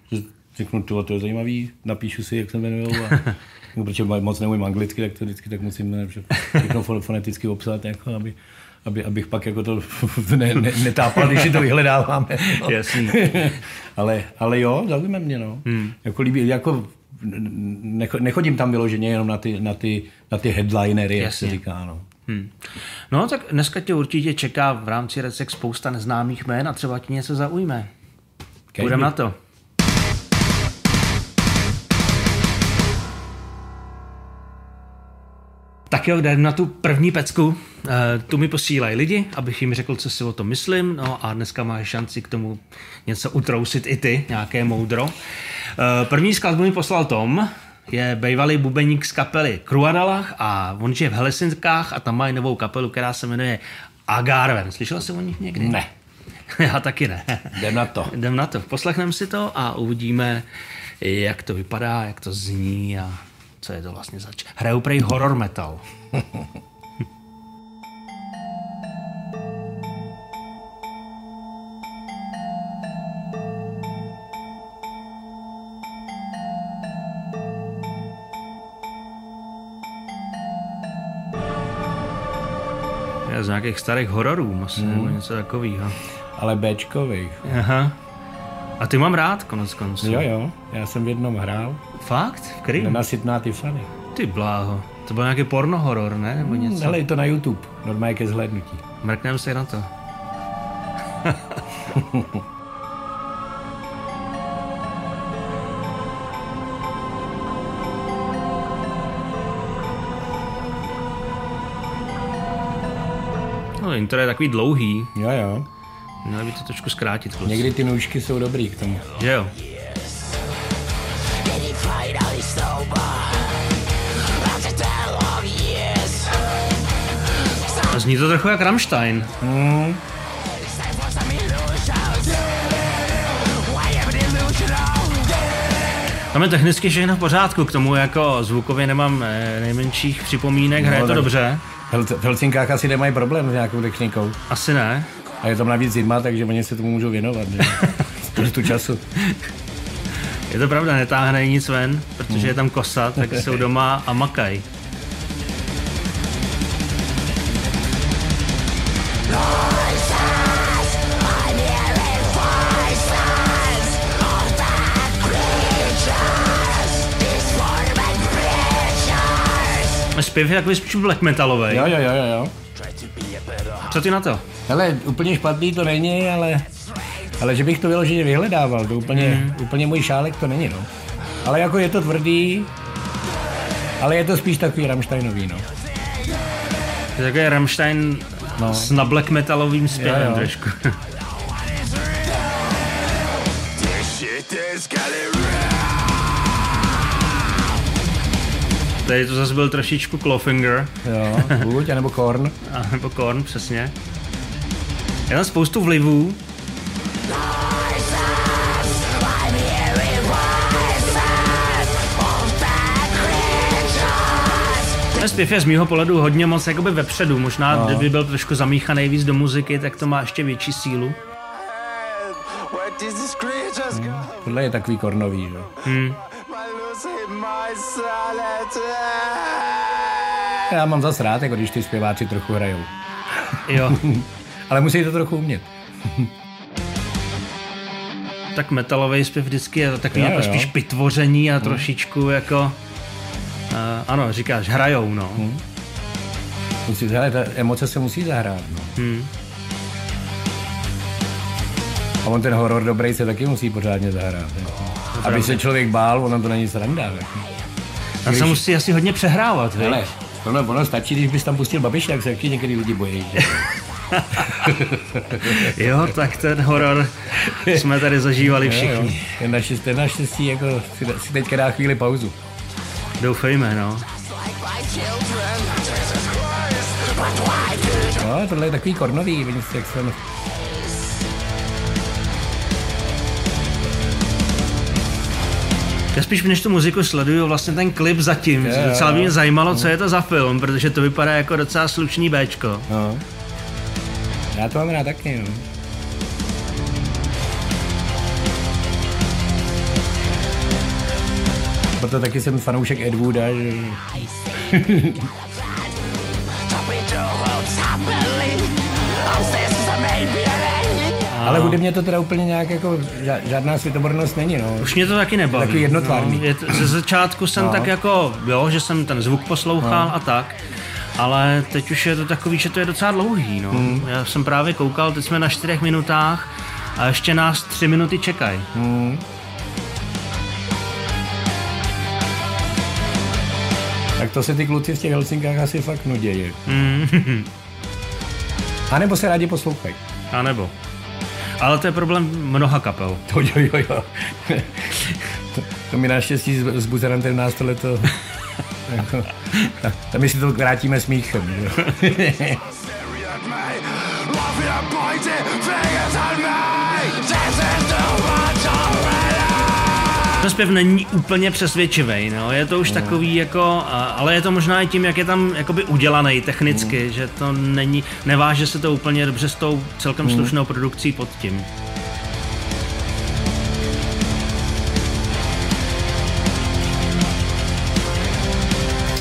řeknu, to, to je zajímavý, napíšu si, jak se jmenují a jako, protože moc neumím anglicky, tak to vždycky tak musím všechno foneticky obsat, jako, aby, aby, abych pak jako to ne, ne, netápal, když si to vyhledáváme. No. Jasný. ale, ale jo, zaujíme mě, no. Hmm. Jako, líbí, jako nechodím tam vyloženě jenom na ty, na ty, na ty headlinery, jak se říká, no. Hmm. No tak dneska tě určitě čeká v rámci Recek spousta neznámých jmén a třeba ti něco zaujme. Půjdeme na to. Tak jo, jdeme na tu první pecku. E, tu mi posílají lidi, abych jim řekl, co si o tom myslím. No a dneska máš šanci k tomu něco utrousit i ty, nějaké moudro. E, první skladbu mi poslal Tom. je bývalý bubeník z kapely Kruadalach a on žije v Helsinkách a tam mají novou kapelu, která se jmenuje Agarven. Slyšel jsi o nich někdy? Ne. Já taky ne. Jdem na to. Jdem na to. Poslechneme si to a uvidíme, jak to vypadá, jak to zní a co je to vlastně zač. Hrajou prej horror metal. Z nějakých starých hororů, asi, mm. nebo něco takového. Ale Bčkových. Aha. A ty mám rád, konec konců. Jo, jo, já jsem v jednom hrál. Fakt? V kterým? Nenasytná Tiffany. Ty bláho. To byl nějaký porno horor, ne? Nebo něco? Hele, je to na YouTube, normálně ke zhlédnutí. Mrkneme se na to. no, intro je takový dlouhý. Jo, jo. Měli by to trošku zkrátit. Kluci. Někdy ty nůžky jsou dobrý k tomu. Zní to trochu jak Rammstein. Mm. Tam je technicky všechno v pořádku, k tomu jako zvukově nemám eh, nejmenších připomínek, hraje No, to dobře. V Helsinkách asi nemají problém s nějakou technikou. Asi ne. A je tam navíc zima, takže oni se tomu můžou věnovat. že? Spoustu času. Je to pravda, netáhne nic ven, protože je tam kosa, tak jsou doma a makaj. Zpěv je takový spíš black metalový. Jo, jo, jo, jo, jo. Co ty na to? Hele, úplně špatný to není, ale, ale že bych to vyloženě vyhledával, to úplně, mm. úplně můj šálek to není, no. Ale jako je to tvrdý, ale je to spíš takový Rammsteinový, no. Takový Rammstein No. s na black metalovým zpěvem Jo, jo. trošku. Tady to zase byl trošičku Clawfinger, Jo, buď, anebo Korn. a nebo Korn, přesně. Je tam spoustu vlivů. Ten zpěv je z mýho pohledu hodně moc jakoby vepředu. Možná, no. kdyby byl trošku zamíchaný víc do muziky, tak to má ještě větší sílu. Go? Tohle je takový kornový, my solitude. Já mám zas rád, jako když ty zpěváci trochu hrajou. Jo, Ale musí to trochu umět. tak metalový zpěv vždycky je takový Jo, jako jo. spíš pitvoření a trošičku jako... Uh, ano, říkáš, hrajou, no. Musí, hele, ta emoce se musí zahrát, no. Hmm. A on ten horor dobrý se taky musí pořádně zahrát. Jo. Aby se člověk bál, ono to není sranda. jako. Tam se musí asi hodně přehrávat? Hele, ono, ono stačí, když bys tam pustil babiš, jak se taky někdy lidi bojí. Že? Jo, tak ten horor jsme tady zažívali Jo, jo. všichni. Ten naštěstí, naštěstí jako si, si teďka dá chvíli pauzu. Doufejme, no. No, tohle je takový kornový, vidíš, jak jsem... Já spíš než tu muziku sleduju vlastně ten klip zatím. Jo, Docela mě zajímalo, co je to za film, protože to vypadá jako docela slušný Bčko. No. Já to mám rád taky, no. Proto taky jsem fanoušek Ed Wooda, že... Ale hudebně to teda úplně nějak jako žádná světobornost není, no. Už mě to taky nebaví. Takový jednotvárný. No, je to, ze začátku jsem No. tak jako, jo, že jsem ten zvuk poslouchal a tak. Ale teď už je to takový, že to je docela dlouhý, no. Hmm. Já jsem právě koukal, teď jsme na čtyřech minutách a ještě nás tři minuty čekají. Hmm. Tak to se ty kluci v těch Helsinkách asi fakt nudějí. Mm. A nebo se rádi poslouchají. A nebo. Ale to je problém mnoha kapel. To jo, jo, jo. to, to mi naštěstí s, s buzerantem nás tohle to... jako, ta- tam my si to vrátíme smíchem. Jo. Ten zpěv není úplně přesvědčivý, no. je to už takový jako, ale je to možná i tím, jak je tam jakoby udělaný technicky, že to není, neváže se to úplně dobře s tou celkem slušnou produkcí pod tím.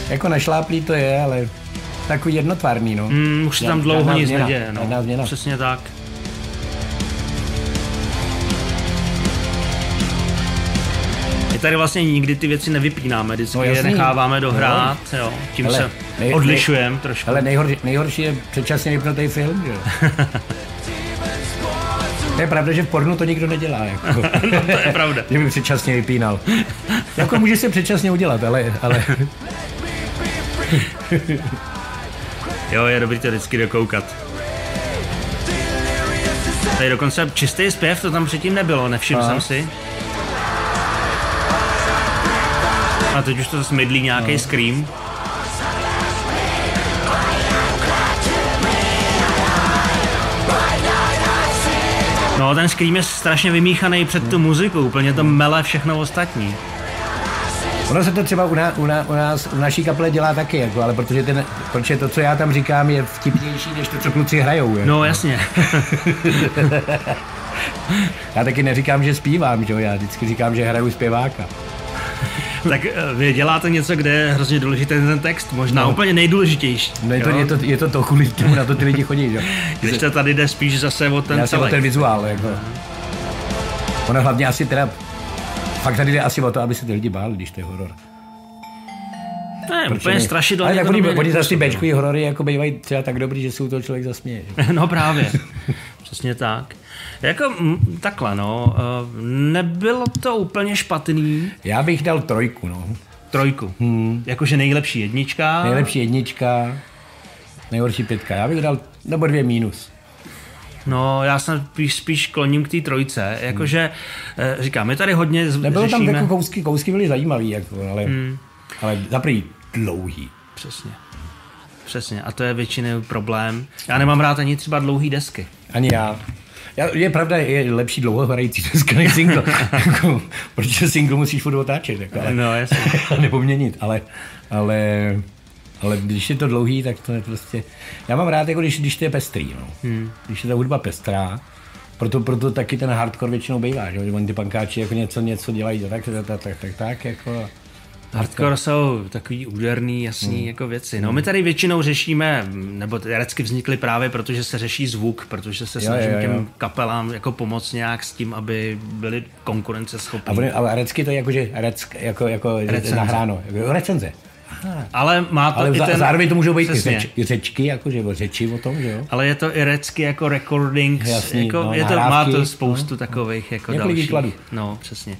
Jako našláplý to je, ale takový jednotvárný, no. Mm, už se tam dlouho nic neděje, no. změna. Přesně tak. Tady vlastně nikdy ty věci nevypínáme, vždycky No, je necháváme dohrát, jo. Tím Hele, se nej- odlišujeme trošku. Ale nejhorší, nejhorší je předčasně vypnutý film, že jo. To je pravda, že v pornu to nikdo nedělá. Jako. to je pravda. že by předčasně vypínal. jako může se předčasně udělat, ale, ale Jo, je dobrý to vždycky dokoukat. Tady dokonce čistý zpěv, to tam předtím nebylo, nevšiml A. jsem si. A teď už to zase mydlí nějaký No. scream. No, ten scream je strašně vymíchaný před tu muziku, úplně to mele všechno ostatní. ono se to třeba u, ná, u, ná, u nás, u naší kaple dělá taky, jako, ale protože, ten, protože to, co já tam říkám, je vtipnější, než to, co kluci hrajou. Jako. No, jasně. Já taky neříkám, že zpívám, že jo? já vždycky říkám, že hraju zpěváka. Tak eh, vy děláte něco, kde je hrozně důležitý ten text, možná no. úplně nejdůležitější. No, je, to, jo? je, to, je to to, kvůli tomu na to ty lidi chodí. Že? jo. Když to tady jde spíš zase o ten Já jsem o celek. ten vizuál. Jako. Ono hlavně asi teda, fakt tady jde asi o to, aby se ty lidi báli, když to je horor. Ne, Proč úplně ne? strašidelně. Ale tak to oni, oni zase ty bečkový horory jako bývají třeba tak dobrý, že se u toho člověk zasměje. No právě, přesně tak. Jako mm, takhle, no, eh, nebylo to úplně špatný. Já bych dal trojku, no. Trojku. Hmm. Jakože nejlepší jednička. Nejlepší jednička, nejhorší pětka. Já bych dal, nebo dvě mínus. No, já jsem spíš, spíš kloním k té trojce. Jakože, eh, říkám, my tady hodně z- Nebylo tam řešíme... jako kousky, kousky byly zajímavý, jako, ale, hmm. ale za prvý dlouhý. Přesně. Přesně. A to je většinou problém. Já nemám rád ani třeba dlouhý desky. Ani já. Já, je pravda, je lepší dlouhohrající deska než single. jako, protože single musíš furt otáčet. Jako, ale, No, jasně. nebo měnit, ale, ale, ale když je to dlouhý, tak to je prostě... Já mám rád, jako když, když to je pestrý, no. hmm. Když je ta hudba pestrá, proto, proto taky ten hardcore většinou bývá, že? Oni ty pankáči jako něco, něco dělají, tak, tak, tak, tak, tak, tak jako... Hardcore jsou takový úderný, jasný Hmm. jako věci. No my tady většinou řešíme, nebo ty recky vznikly právě protože se řeší zvuk, protože se Jo, snažím jo, jo. těm kapelám jako pomoct nějak s tím, aby byli A, konkurenceschopní. oni, ale recky to je jako, že reck, jako, jako Recenze. nahráno, jako Ale má to Ale i ten... zároveň to můžou být i, Přesně. řeč, i řečky, jakože o řeči o tom, že jo? Ale je to i recky jako recordings, Jasný, jako, no, je to, má to spoustu takových jako dalších. výkladů. No, přesně.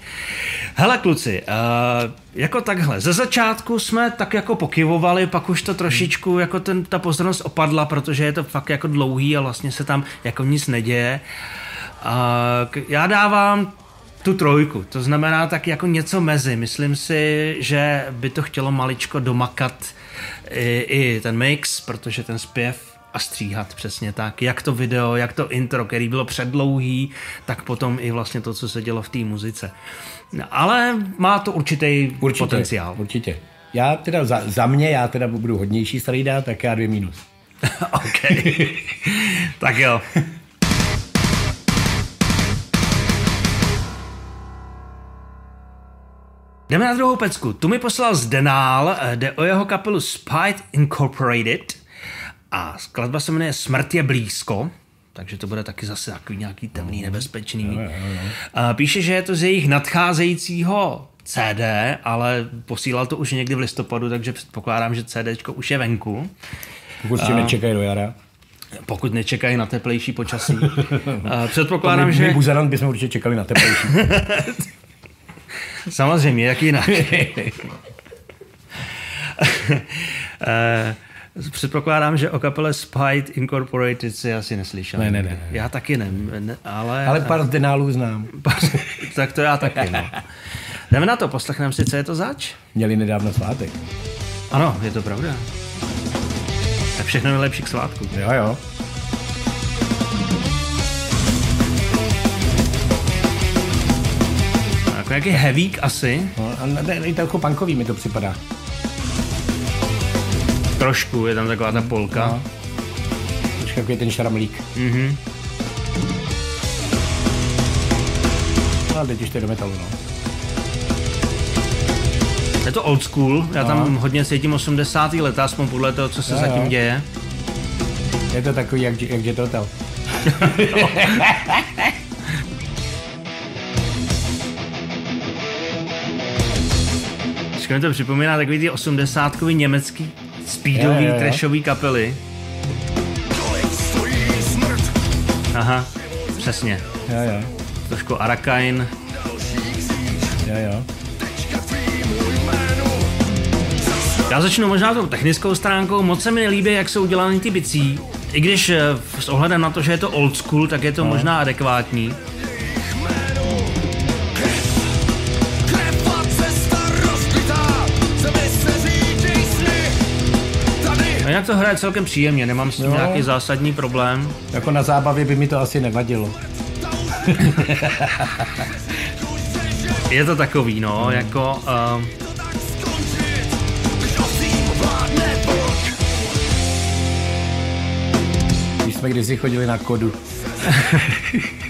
Hele kluci, uh, jako takhle, ze začátku jsme tak jako pokyvovali, pak už to trošičku, jako ten, ta pozornost opadla, protože je to fakt jako dlouhý a vlastně se tam jako nic neděje. Uh, já dávám tu trojku, to znamená tak jako něco mezi. Myslím si, že by to chtělo maličko domakat i, i ten mix, protože ten zpěv a stříhat přesně tak. Jak to video, jak to intro, který bylo předlouhý, tak potom i vlastně to, co se dělo v té muzice. Ale má to určitý Určitě, potenciál. Určitě. Já teda za, za mě, já teda budu hodnější starý dát, tak já dvě mínus. OK. tak jo. Jdeme na druhou pecku. Tu mi poslal Zdenál, eh, jde o jeho kapelu Spite Incorporated a skladba se jmenuje Smrt je blízko, takže to bude taky zase takový nějaký temný, nebezpečný. A Píše, že je to z jejich nadcházejícího CD, ale posílal to už někdy v listopadu, takže předpokládám, že CD už je venku. Pokud s tím nečekají do jara. Pokud nečekají na teplejší počasí. Předpokládám, my, že... my buzerant bychom určitě čekali na teplejší. Samozřejmě, jak jinak. Eh, Předpokládám, že o kapele Spite Incorporated si asi neslyšel. Ne, ne, ne, ne. Já taky ne, ne ale... Ale pár denálů znám. tak to já taky, no. Jdeme na to, poslechneme si, co je to zač? Měli nedávno svátek. Ano, je to pravda. Tak všechno nejlepší k svátku. Jo, jo. Jako nějaký heavík asi, No, a ne, i to jako punkový mi to připadá. trošku, je tam taková ta polka. No. Trošku jako je ten šramlík. Mhm. No a teď už to je do metalu, no. Je to old school, já tam hodně cítím 80. leta, aspoň podle toho, co se Jo, zatím jo. děje. Je to takový, jak, jak Jet Hotel. Trošku mi to připomíná takový ty 80 německý speedový, trashový kapely. Aha, přesně. Jo, jo. Trošku Arakain. Jo, jo. Já začnu možná tou technickou stránkou. Moc se mi nelíbí, jak jsou udělány ty bicí. I když eh, s ohledem na to, že je to old school, tak je to možná adekvátní. To hraje celkem příjemně, nemám s tím Jo. nějaký zásadní problém. Jako na zábavě by mi to asi nevadilo. Je to takový, no, jako... Uh. Když jsme kdysi chodili na kodu.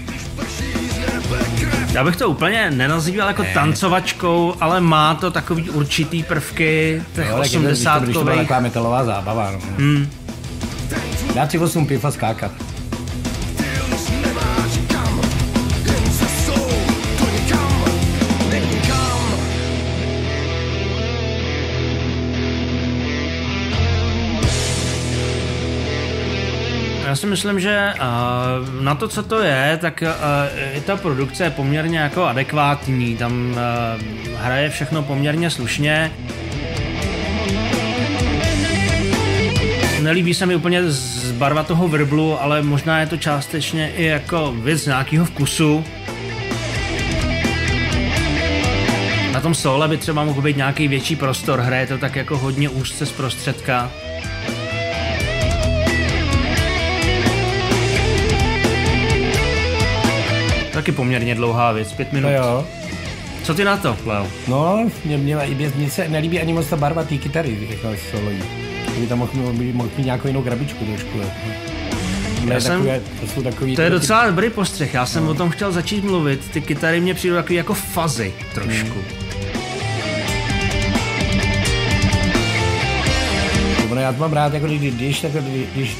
já bych to úplně nenazýval jako tancovačkou, ale má to takový určitý prvky těch tak je to, když, to, byla 80 taková metalová zábava. No. Hmm. Dát si 8 piv a skákat. Já si myslím, že uh, na to, co to je, tak uh, i ta produkce je poměrně jako adekvátní. Tam uh, hraje všechno poměrně slušně. Nelíbí se mi úplně z barva toho vrblu, ale možná je to částečně i jako věc nějakého vkusu. Na tom sole by třeba mohl být nějaký větší prostor, hraje to tak jako hodně úzce z prostředka. Taky poměrně dlouhá věc, pět minut. No jo. Co ty na to, Leo? No, mě, mě, mě, mě se nelíbí ani moc ta barva té kytary, jako solojí. Kdyby tam mohl, mohl, mít nějakou jinou krabičku trošku. Jako. Ne, Já jsem- takové, to jsou takový... To je tyhle ty- docela dobrý postřeh, já jsem o tom chtěl začít mluvit. Ty kytary mě přijdou takový jako fazy trošku. Ono, já to mám rád, jako když, když, jako, když, když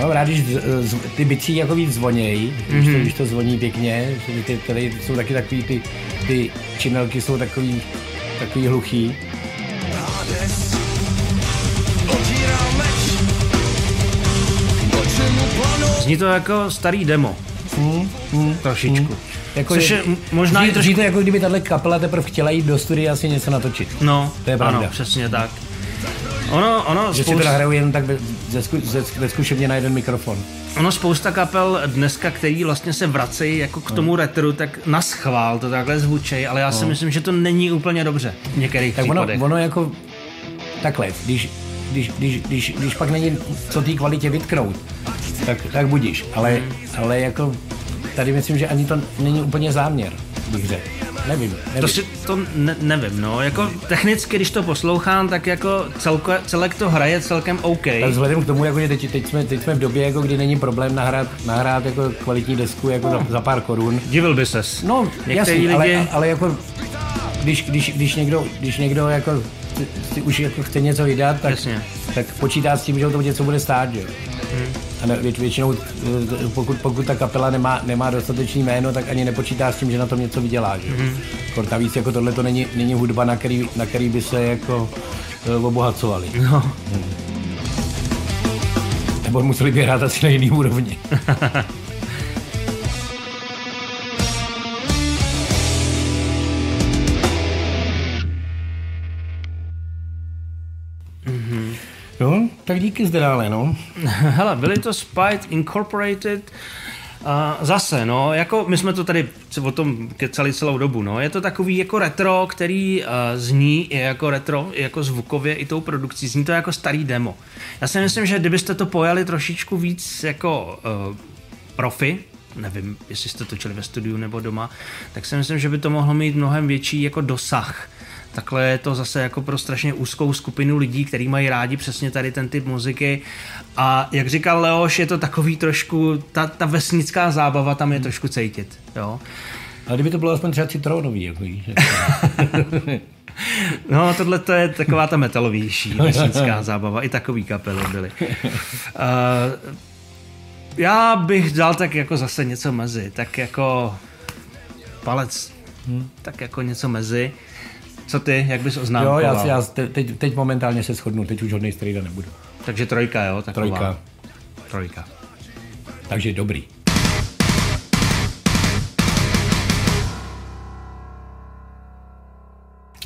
Mám rád, když z, ty bicí jako víc zvonějí, když, to, když to zvoní pěkně, že ty tady jsou taky takový, ty, ty činelky jsou takový, takový hluchý. Zní to jako starý demo. Trošičku. Jako Což je možná zní, trošku- to jako kdyby tahle kapela teprve chtěla jít do studia asi něco natočit. No, To je pravda. ano, přesně tak. Ono, ono, Že si spousta, to nahrajou jen tak ze, ze, ze zkušebně na jeden mikrofon. ono spousta kapel dneska, který vlastně se vracejí jako k tomu retru, tak na schvál to takhle zvučej, ale já si myslím, že to není úplně dobře v některých Tak ono, ono jako takhle, když, když, když, když, když pak není co té kvalitě vytknout, tak, tak budíš. Ale, ale jako tady myslím, že ani to není úplně záměr, bych řekl. Nevím, nevím. To si to ne, nevím, no, jako technicky, když to poslouchám, tak jako celko, celek to hraje celkem OK. Tak vzhledem k tomu, jako, že teď, teď, jsme, teď jsme v době, jako, kdy není problém nahrát, nahrát jako kvalitní desku jako za, za pár korun. Divil by ses. No, Některý jasný, lidi- ale, ale jako, když, když, když, někdo, když někdo jako si, už jako chce něco vydat, tak, Jasně. tak počítá s tím, že to něco bude stát, že? jo. Většinou, eh, pokud, pokud ta kapela nemá, nemá dostatečný jméno, tak ani nepočítá s tím, že na tom něco vydělá, že? Mm. Navíc jako tohle to není, není hudba, na který, na který by se jako eh, obohacovali. No, Nebo museli by hrát asi na jiný úrovni. tak díky zde dále, no. hele, byli to Spite Incorporated, A zase, no, jako my jsme to tady o tom kecali celou dobu, no, je to takový jako retro, který uh, zní i jako retro, i jako zvukově, i tou produkcí, zní to jako starý demo. Já si myslím, že kdybyste to pojali trošičku víc jako uh, profi, nevím, jestli jste točili ve studiu nebo doma, tak si myslím, že by to mohlo mít mnohem větší jako dosah. Takhle je to zase jako pro strašně úzkou skupinu lidí, kteří mají rádi přesně tady ten typ muziky. A jak říkal Leoš, je to takový trošku, ta, ta vesnická zábava tam je trošku cítit. Jo? Ale kdyby to bylo aspoň třeba citronový, jako víš. No, tohle to je taková ta metalovější vesnická zábava. I takový kapely byly. Uh, já bych dal tak jako zase něco mezi. Tak jako palec, hmm. tak jako něco mezi. Co ty, jak bys oznámkoval? Jo, já, já teď, teď momentálně se shodnu, teď už hodnej strejda nebudu. Takže trojka, jo? Taková. Trojka. Trojka. Takže dobrý.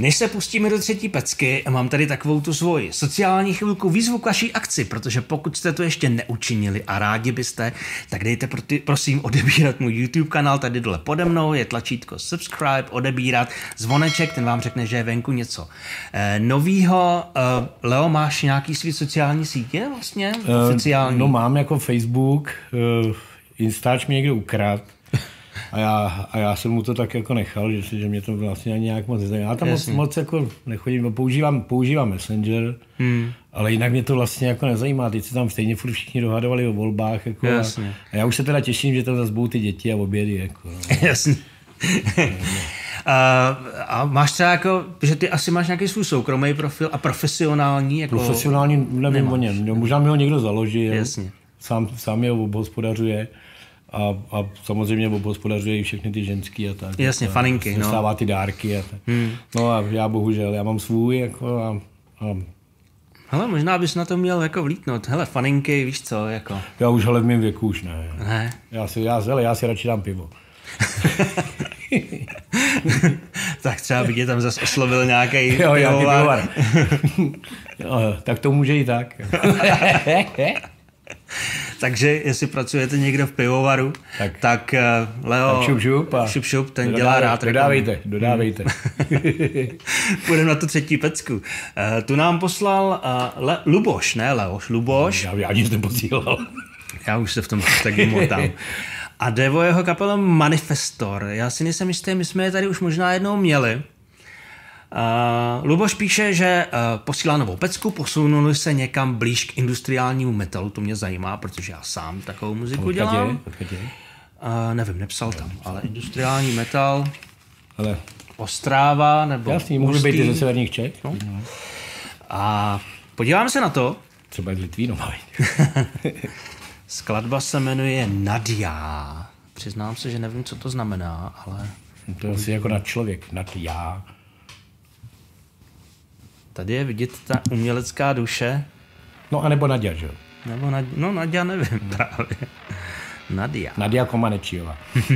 Než se pustíme do třetí pecky, mám tady takovou tu svoji sociální chvilku výzvu k vaší akci, protože pokud jste to ještě neučinili a rádi byste, tak dejte prosím odebírat můj YouTube kanál, tady dole pode mnou je tlačítko subscribe, odebírat, zvoneček, ten vám řekne, že je venku něco eh, novýho. Eh, Leo, máš nějaký svý sociální sítě vlastně? Oficiální? Uh, no mám jako Facebook, uh, Instač mi někdo ukradl, a já, a já jsem mu to tak jako nechal, že, že mě to vlastně ani nějak moc nezajímá. Já tam moc, moc, jako nechodím, používám, používám Messenger, hmm. ale jinak mě to vlastně jako nezajímá. Teď se tam stejně furt všichni dohadovali o volbách. Jako, a, a, já už se teda těším, že tam zase budou ty děti a obědy. Jako, no. Jasně. A, a máš třeba jako, že ty asi máš nějaký svůj soukromý profil a profesionální? Jako... Profesionální nevím nemáš. o něm. Možná mi ho někdo založil. Jasně. Sám, sám je obhospodařuje a, a samozřejmě obhospodařuje i všechny ty ženský a tak. Jasně, a, faninky. Dostává no. ty dárky a tak. Hmm. No a já bohužel, já mám svůj jako a, a Hele, možná bys na to měl jako vlítnout. Hele, faninky, víš co, jako. Já už ale v mém věku už ne. Ne. Já si, já, hele, já si radši dám pivo. tak třeba by tě tam zase oslovil nějaký jo, pivovar. jo, tak to může i tak. Takže jestli pracujete někdo v pivovaru, tak, tak uh, Leo tak šup, šup, a šup, šup ten dělá rád. Dodávejte, dodávejte. Půjdeme na tu třetí pecku. Uh, tu nám poslal uh, Le, Luboš, ne Leoš, Luboš. Já, já nic neposílal. já už se v tom tak motám. A jde o jeho kapelu Manifestor. Já si nejsem jistý, my jsme je tady už možná jednou měli. Uh, Luboš píše, že uh, posílá novou pecku, posunuli se někam blíž k industriálnímu metalu, to mě zajímá, protože já sám takovou muziku odkud dělám. Je? Uh, nevím, nepsal tam, ale industriální metal, ale Ostráva nebo Jasný, může být i ze severních Čech. No. A podíváme se na to. Třeba z Litvínu. Skladba se jmenuje Nadia. Přiznám se, že nevím, co to znamená, ale... To je asi jako nad člověk, nad já. Tady je vidět ta umělecká duše. No a nebo Nadia, že jo? Nebo Nadia, no Nadia nevím právě. Nadia. Nadia Komanečíová.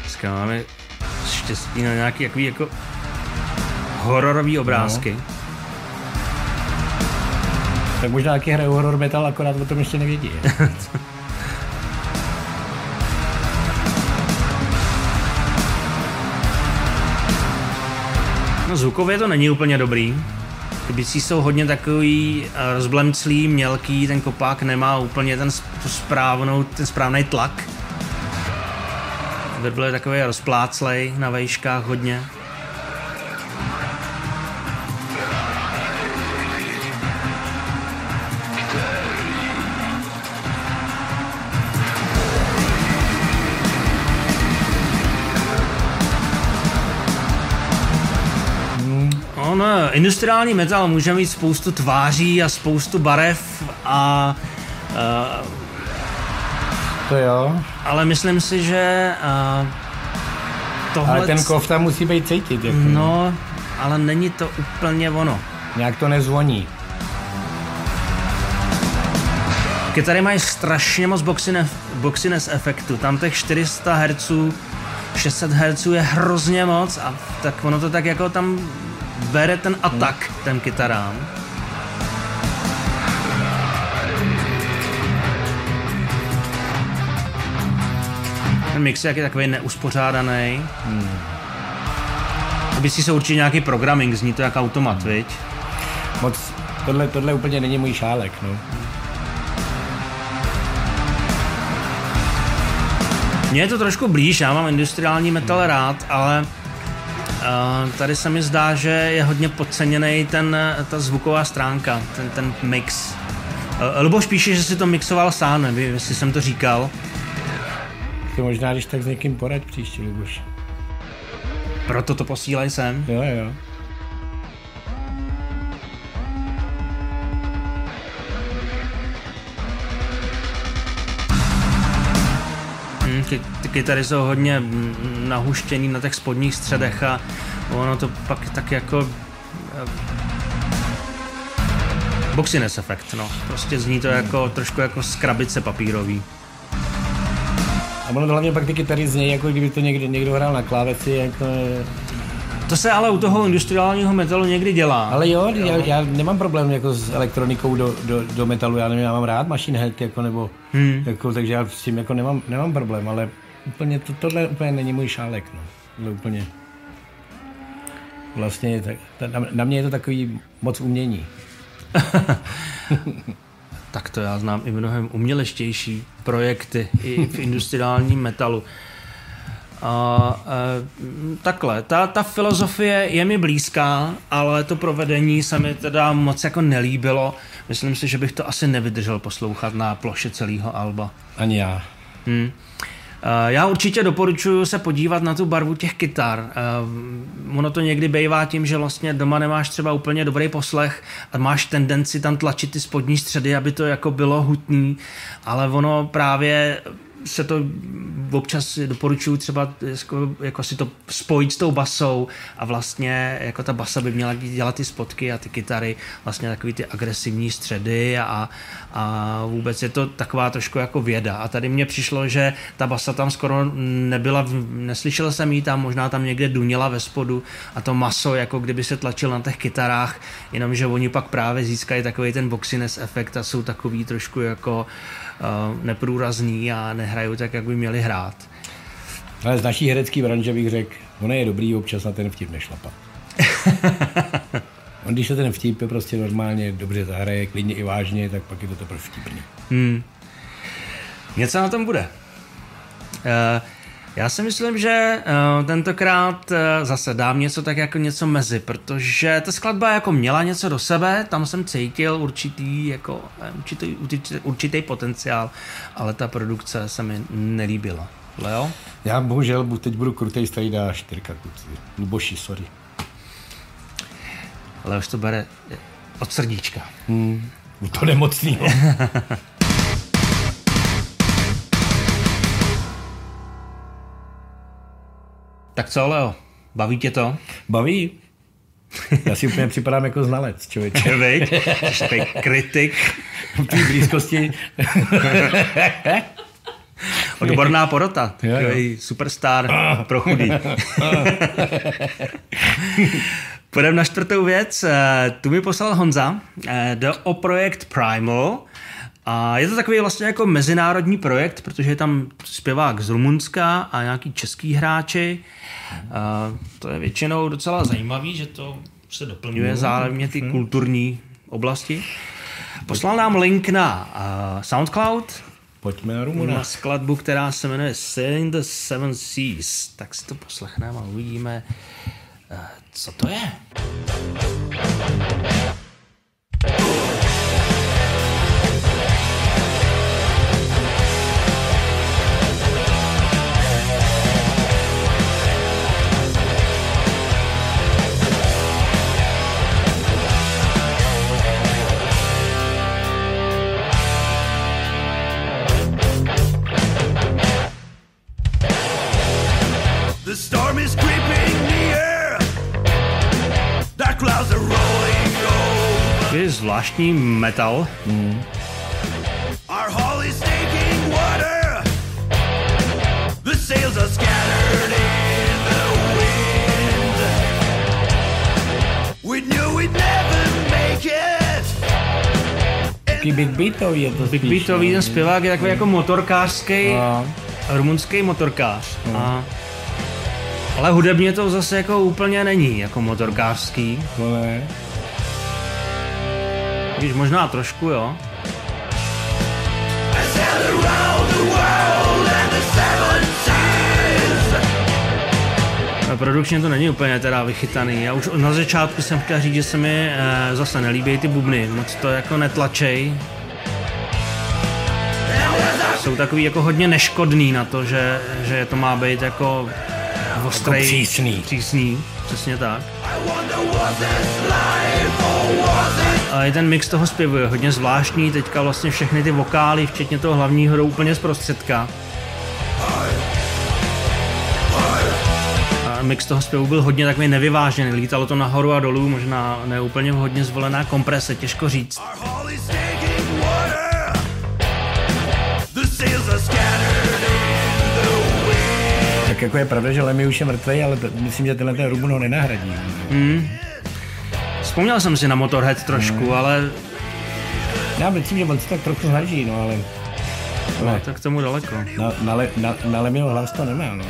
Dneska máme štěstí na nějaký jako, jako hororový obrázky. No. Tak možná taky hraje horror metal, akorát o tom ještě nevědí. Zvukově to není úplně dobrý. Ty bicí jsou hodně takový eh, rozblemclý, mělký, ten kopák nemá úplně ten, správnou, ten správný tlak. Vedle je takový rozpláclej na vejškách hodně. Industriální metal může mít spoustu tváří a spoustu barev a uh, to jo. Ale myslím si, že uh, tohle... Ale ten kov tam musí být cítit. Jako. No, ale není to úplně ono. Nějak to nezvoní. Kytary mají strašně moc boxines, boxines efektu. Tam těch 400 Hz, 600 Hz je hrozně moc a tak ono to tak jako tam bere ten atak hmm. ten kytarám. Ten mix je takový neuspořádaný. Hmm. Aby si se určitě nějaký programming, zní to jako automat, hmm. viď? Moc, tohle, tohle úplně není můj šálek, no. Mně je to trošku blíž, já mám industriální metal rád, ale tady se mi zdá, že je hodně podceněný ten, ta zvuková stránka, ten, ten mix. Uh, Luboš píše, že si to mixoval sám, nevím, jestli jsem to říkal. To možná, když tak s někým poraď příště, Luboš. Proto to posílej sem. Jo, jo. Ty, ty kytary jsou hodně nahuštěný na těch spodních středech a ono to pak tak jako eh, boxiness efekt, no. Prostě zní to jako trošku jako z krabice papírový. A ono hlavně pak ty kytary znějí, jako kdyby to někdo, někdo hrál na kláveci, jako... To se ale u toho industriálního metalu někdy dělá. Ale jo, jo. Já, já, nemám problém jako s elektronikou do, do, do metalu, já nevím, já mám rád Machine Head, jako, nebo, hmm. jako, takže já s tím jako nemám, nemám problém, ale úplně to, tohle úplně není můj šálek, no. Tohle úplně vlastně, tak, na, na mě je to takový moc umění. tak to já znám i mnohem uměleštější projekty i v industriálním metalu. A, a, takhle, ta, ta filozofie je mi blízká, ale to provedení se mi teda moc jako nelíbilo. Myslím si, že bych to asi nevydržel poslouchat na ploše celého alba. Ani já. Hmm. Já určitě doporučuji se podívat na tu barvu těch kytar. Eh, ono to někdy bývá tím, že vlastně doma nemáš třeba úplně dobrý poslech a máš tendenci tam tlačit ty spodní středy, aby to jako bylo hutný, ale ono právě se to občas doporučuju třeba jako, jako si to spojit s tou basou a vlastně jako ta basa by měla dělat ty spotky a ty kytary vlastně takový ty agresivní středy a, a vůbec je to taková trošku jako věda. A tady mně přišlo, že ta basa tam skoro nebyla, neslyšel jsem jí tam, možná tam někde duněla ve spodu a to maso jako kdyby se tlačil na těch kytarách, jenomže oni pak právě získají takový ten boxiness efekt a jsou takový trošku jako uh, neprůrazný a nehrajou tak, jak by měli hrát. Ale z naší herecké branže bych řekl, ono je dobrý občas na ten vtip nešlapat. On když se ten vtip je prostě normálně dobře zahraje, klidně i vážně, tak pak je to teprve vtipný. Hmm. Něco na tom bude. Uh, já si myslím, že uh, tentokrát uh, zase dám něco tak jako něco mezi, protože ta skladba jako měla něco do sebe, tam jsem cítil určitý, jako, určitý, určitý, určitý potenciál, ale ta produkce se mi nelíbila. Leo? Já bohužel teď budu krutej starý dá čtyřka, kluci. Luboši, sorry. Ale už to bere od srdíčka. Hmm. To nemocného. Tak co, Leo? Baví tě to? Baví. Já si úplně připadám jako znalec, člověče. Víš, jsi kritik. V té blízkosti. Odborná porota, takový superstar pro chudý. Půjdeme na čtvrtou věc. Eh, tu mi poslal Honza. Eh, jde o projekt Primal. A je to takový vlastně jako mezinárodní projekt, protože je tam zpěvák z Rumunska a nějaký český hráči. A to je většinou docela zajímavý, že to se doplňuje no, zároveň ty kulturní oblasti. Poslal nám link na uh, SoundCloud, Pojďme na Rumuna. Na skladbu, která se jmenuje Sailing the Seven Seas. Tak si to poslechneme a uvidíme, uh, co to je. Je zvláštní metal. Mm. Our hull is taking water. The sails are scattered in the wind. We knew we'd never make it. Taký big beatový je to Big beatový, ten zpěvák je takový jako motorkářský. No. rumunský motorkář. A, ale hudebně to zase jako úplně není jako motorkářský. No ne. Když možná trošku, jo. A Produkčně to není úplně teda vychytaný. Já už na začátku jsem chtěl říct, že se mi e, zase nelíbí ty bubny. Moc to jako netlačej. Jsou takový jako hodně neškodný na to, že, že to má být jako ostrej, Jako přísný. přísný. Přesně tak. A i ten mix toho zpěvu je hodně zvláštní, teďka vlastně všechny ty vokály, včetně toho hlavního, jdou úplně z prostředka. A mix toho zpěvu byl hodně takový nevyvážený, lítalo to nahoru a dolů, možná neúplně hodně zvolená komprese, těžko říct. Tak jako je pravda, že Lemmy už je mrtvý, ale myslím, že tenhle ten Rumun ho nenahradí. Vzpomněl jsem si na Motorhead trošku, ale Já myslím, že on se tak trochu snaží, no ale... ale tak tomu daleko. na, na, na, na hlas to nemá, no.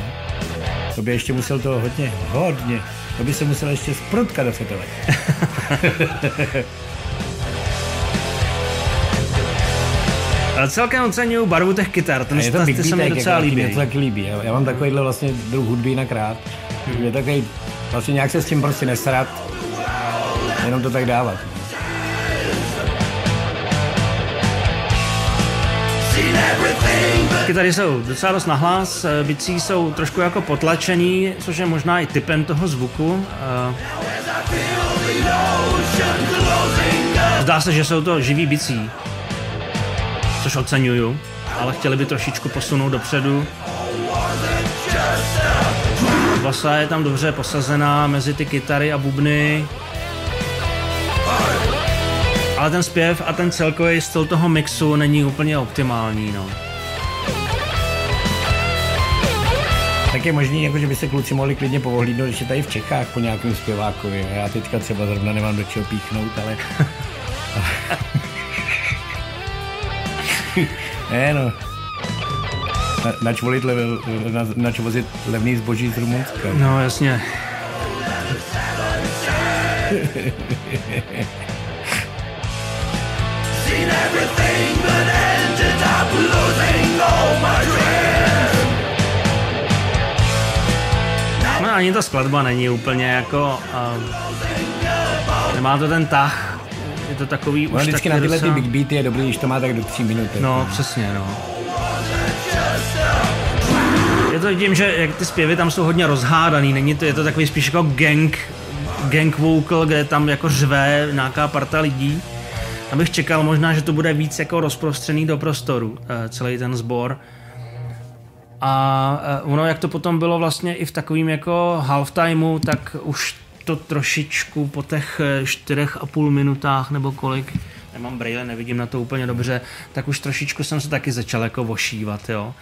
To by ještě musel to hodně, hodně. To by se musel ještě sprutkat do fotele. Ale celkem oceňuju barvu těch kytar, ten je to ty se mi docela jako, líbí. mě to taky líbí. Já, já mám takovýhle vlastně druh hudby jinak rád. Je takový, vlastně nějak se s tím prostě nesrat, jenom to tak dávat. Kytary jsou docela dost nahlas, eh, bicí jsou trošku jako potlačený, což je možná i typem toho zvuku. Eh, Zdá se, že jsou to živý bicí, což oceňuju, ale chtěli by trošičku posunout dopředu. Basa je tam dobře posazená mezi ty kytary a bubny. Ale ten zpěv a ten celkový styl toho mixu není úplně optimální, no. Tak je možný, jako, že by se kluci mohli klidně povohlídnout ještě tady v Čechách po nějakém zpěvákovi. Já teďka třeba zrovna nemám do čeho píchnout, ale... ne, no. Na, nač, volit level, na, nač vozit levný zboží z Rumunska. No, jasně. ani ta skladba není úplně jako... Uh, nemá to ten tah. Je to takový No, už vždycky taky na tyhle ty big beaty je dobrý, když to má tak do tří minut. No, přesně, no. Je to tím, že jak ty zpěvy tam jsou hodně rozhádaný, není to, je to takový spíš jako gang, gang vocal, kde tam jako řve nějaká parta lidí. Abych čekal možná, že to bude víc jako rozprostřený do prostoru, eh, celý ten sbor. A eh, ono, jak to potom bylo vlastně i v takovým jako halftimeu, tak už to trošičku po těch eh, čtyřech a půl minutách nebo kolik, nemám braille, nevidím na to úplně dobře, tak už trošičku jsem se taky začal jako vošívat, jo.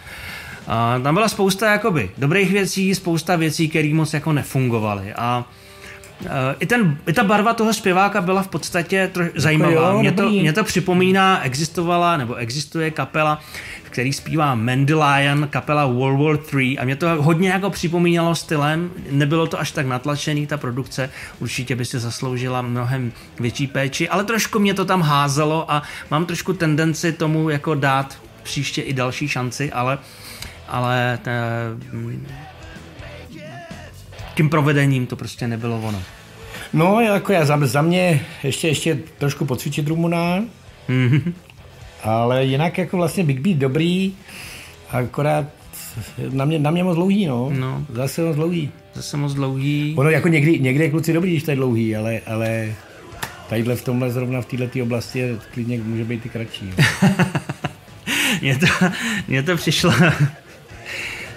A tam byla spousta jakoby dobrých věcí, spousta věcí, které moc jako nefungovaly. A e, i, ten, I ta barva toho zpěváka byla v podstatě troš, zajímavá. jo, Mě to, mě to připomíná, existovala nebo existuje kapela, který zpívá Mandelion, kapela World War 3 a mě to hodně jako připomínalo stylem, nebylo to až tak natlačený, ta produkce určitě by si zasloužila mnohem větší péči, ale trošku mě to tam házelo a mám trošku tendenci tomu jako dát příště i další šanci, ale ale te, mm, tím provedením to prostě nebylo ono. No, jako já za, za mě ještě, ještě trošku pocvičit Rumuna, Mhm. Ale jinak jako vlastně Big Beat dobrý, akorát na mě, na mě moc dlouhý, no. No. Zase moc dlouhý. Zase moc dlouhý. Ono jako někdy, někdy je kluci dobrý, když to je dlouhý, ale, ale tadyhle v tomhle zrovna v této oblasti je, klidně může být i kratší. Jo. Mně to, mně to přišlo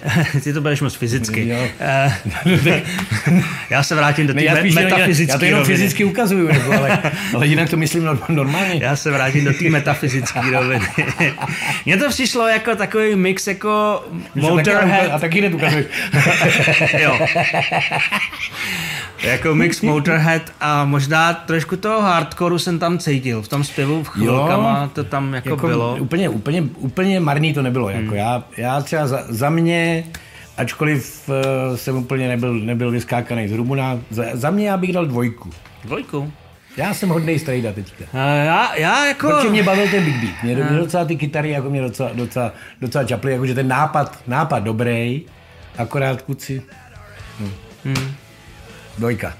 Ty to budeš moc fyzicky. Jo. Eh, já se vrátím do té me- metafyzické já to jenom roviny. fyzicky ukazuju, jako, ale, ale jinak to myslím nor- normálně. Já se vrátím do té metafyzické roviny. Mně to přišlo jako takový mix jako Motorhead. A taky hned ukazuješ. jo. jako mix Motorhead a možná trošku toho hardcoreu jsem tam cítil. V tom zpěvu v chvilkama to tam jako, jako bylo. Úplně, úplně, úplně marný to nebylo. Jako já, já třeba za, za mě, ačkoliv uh, jsem úplně nebyl, nebyl vyskákaný z Rumuna, za, za mě já bych dal dvojku. Dvojku. Já jsem hodnej strejda teďka. A já, já jako... Protože mě bavil ten Big Beat. Mě, mě docela ty kytary jako mě docela, docela, docela čaply, jakože ten nápad, nápad dobrý, akorát kuci. Hmm. Dvojka.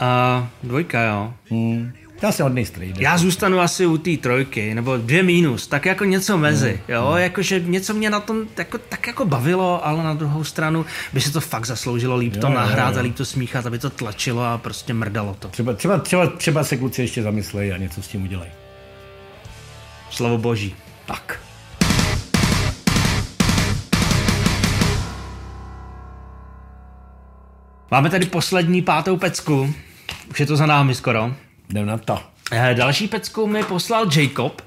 A dvojka, jo. Hmm. Já jsem hodnej strejda. Já zůstanu asi u té trojky, nebo dvě mínus, tak jako něco mezi, jo, jakože něco mě na tom jako, tak jako bavilo, ale na druhou stranu by se to fakt zasloužilo líp to jo, nahrát jo. a líp to smíchat, aby to tlačilo a prostě mrdalo to. Třeba, třeba, třeba, třeba se kluci ještě zamyslejí a něco s tím udělají. Slovo boží. Tak. Máme tady poslední pátou pecku, už je to za námi skoro. Jdem na to. Eh, Další pecku mi poslal Jacob,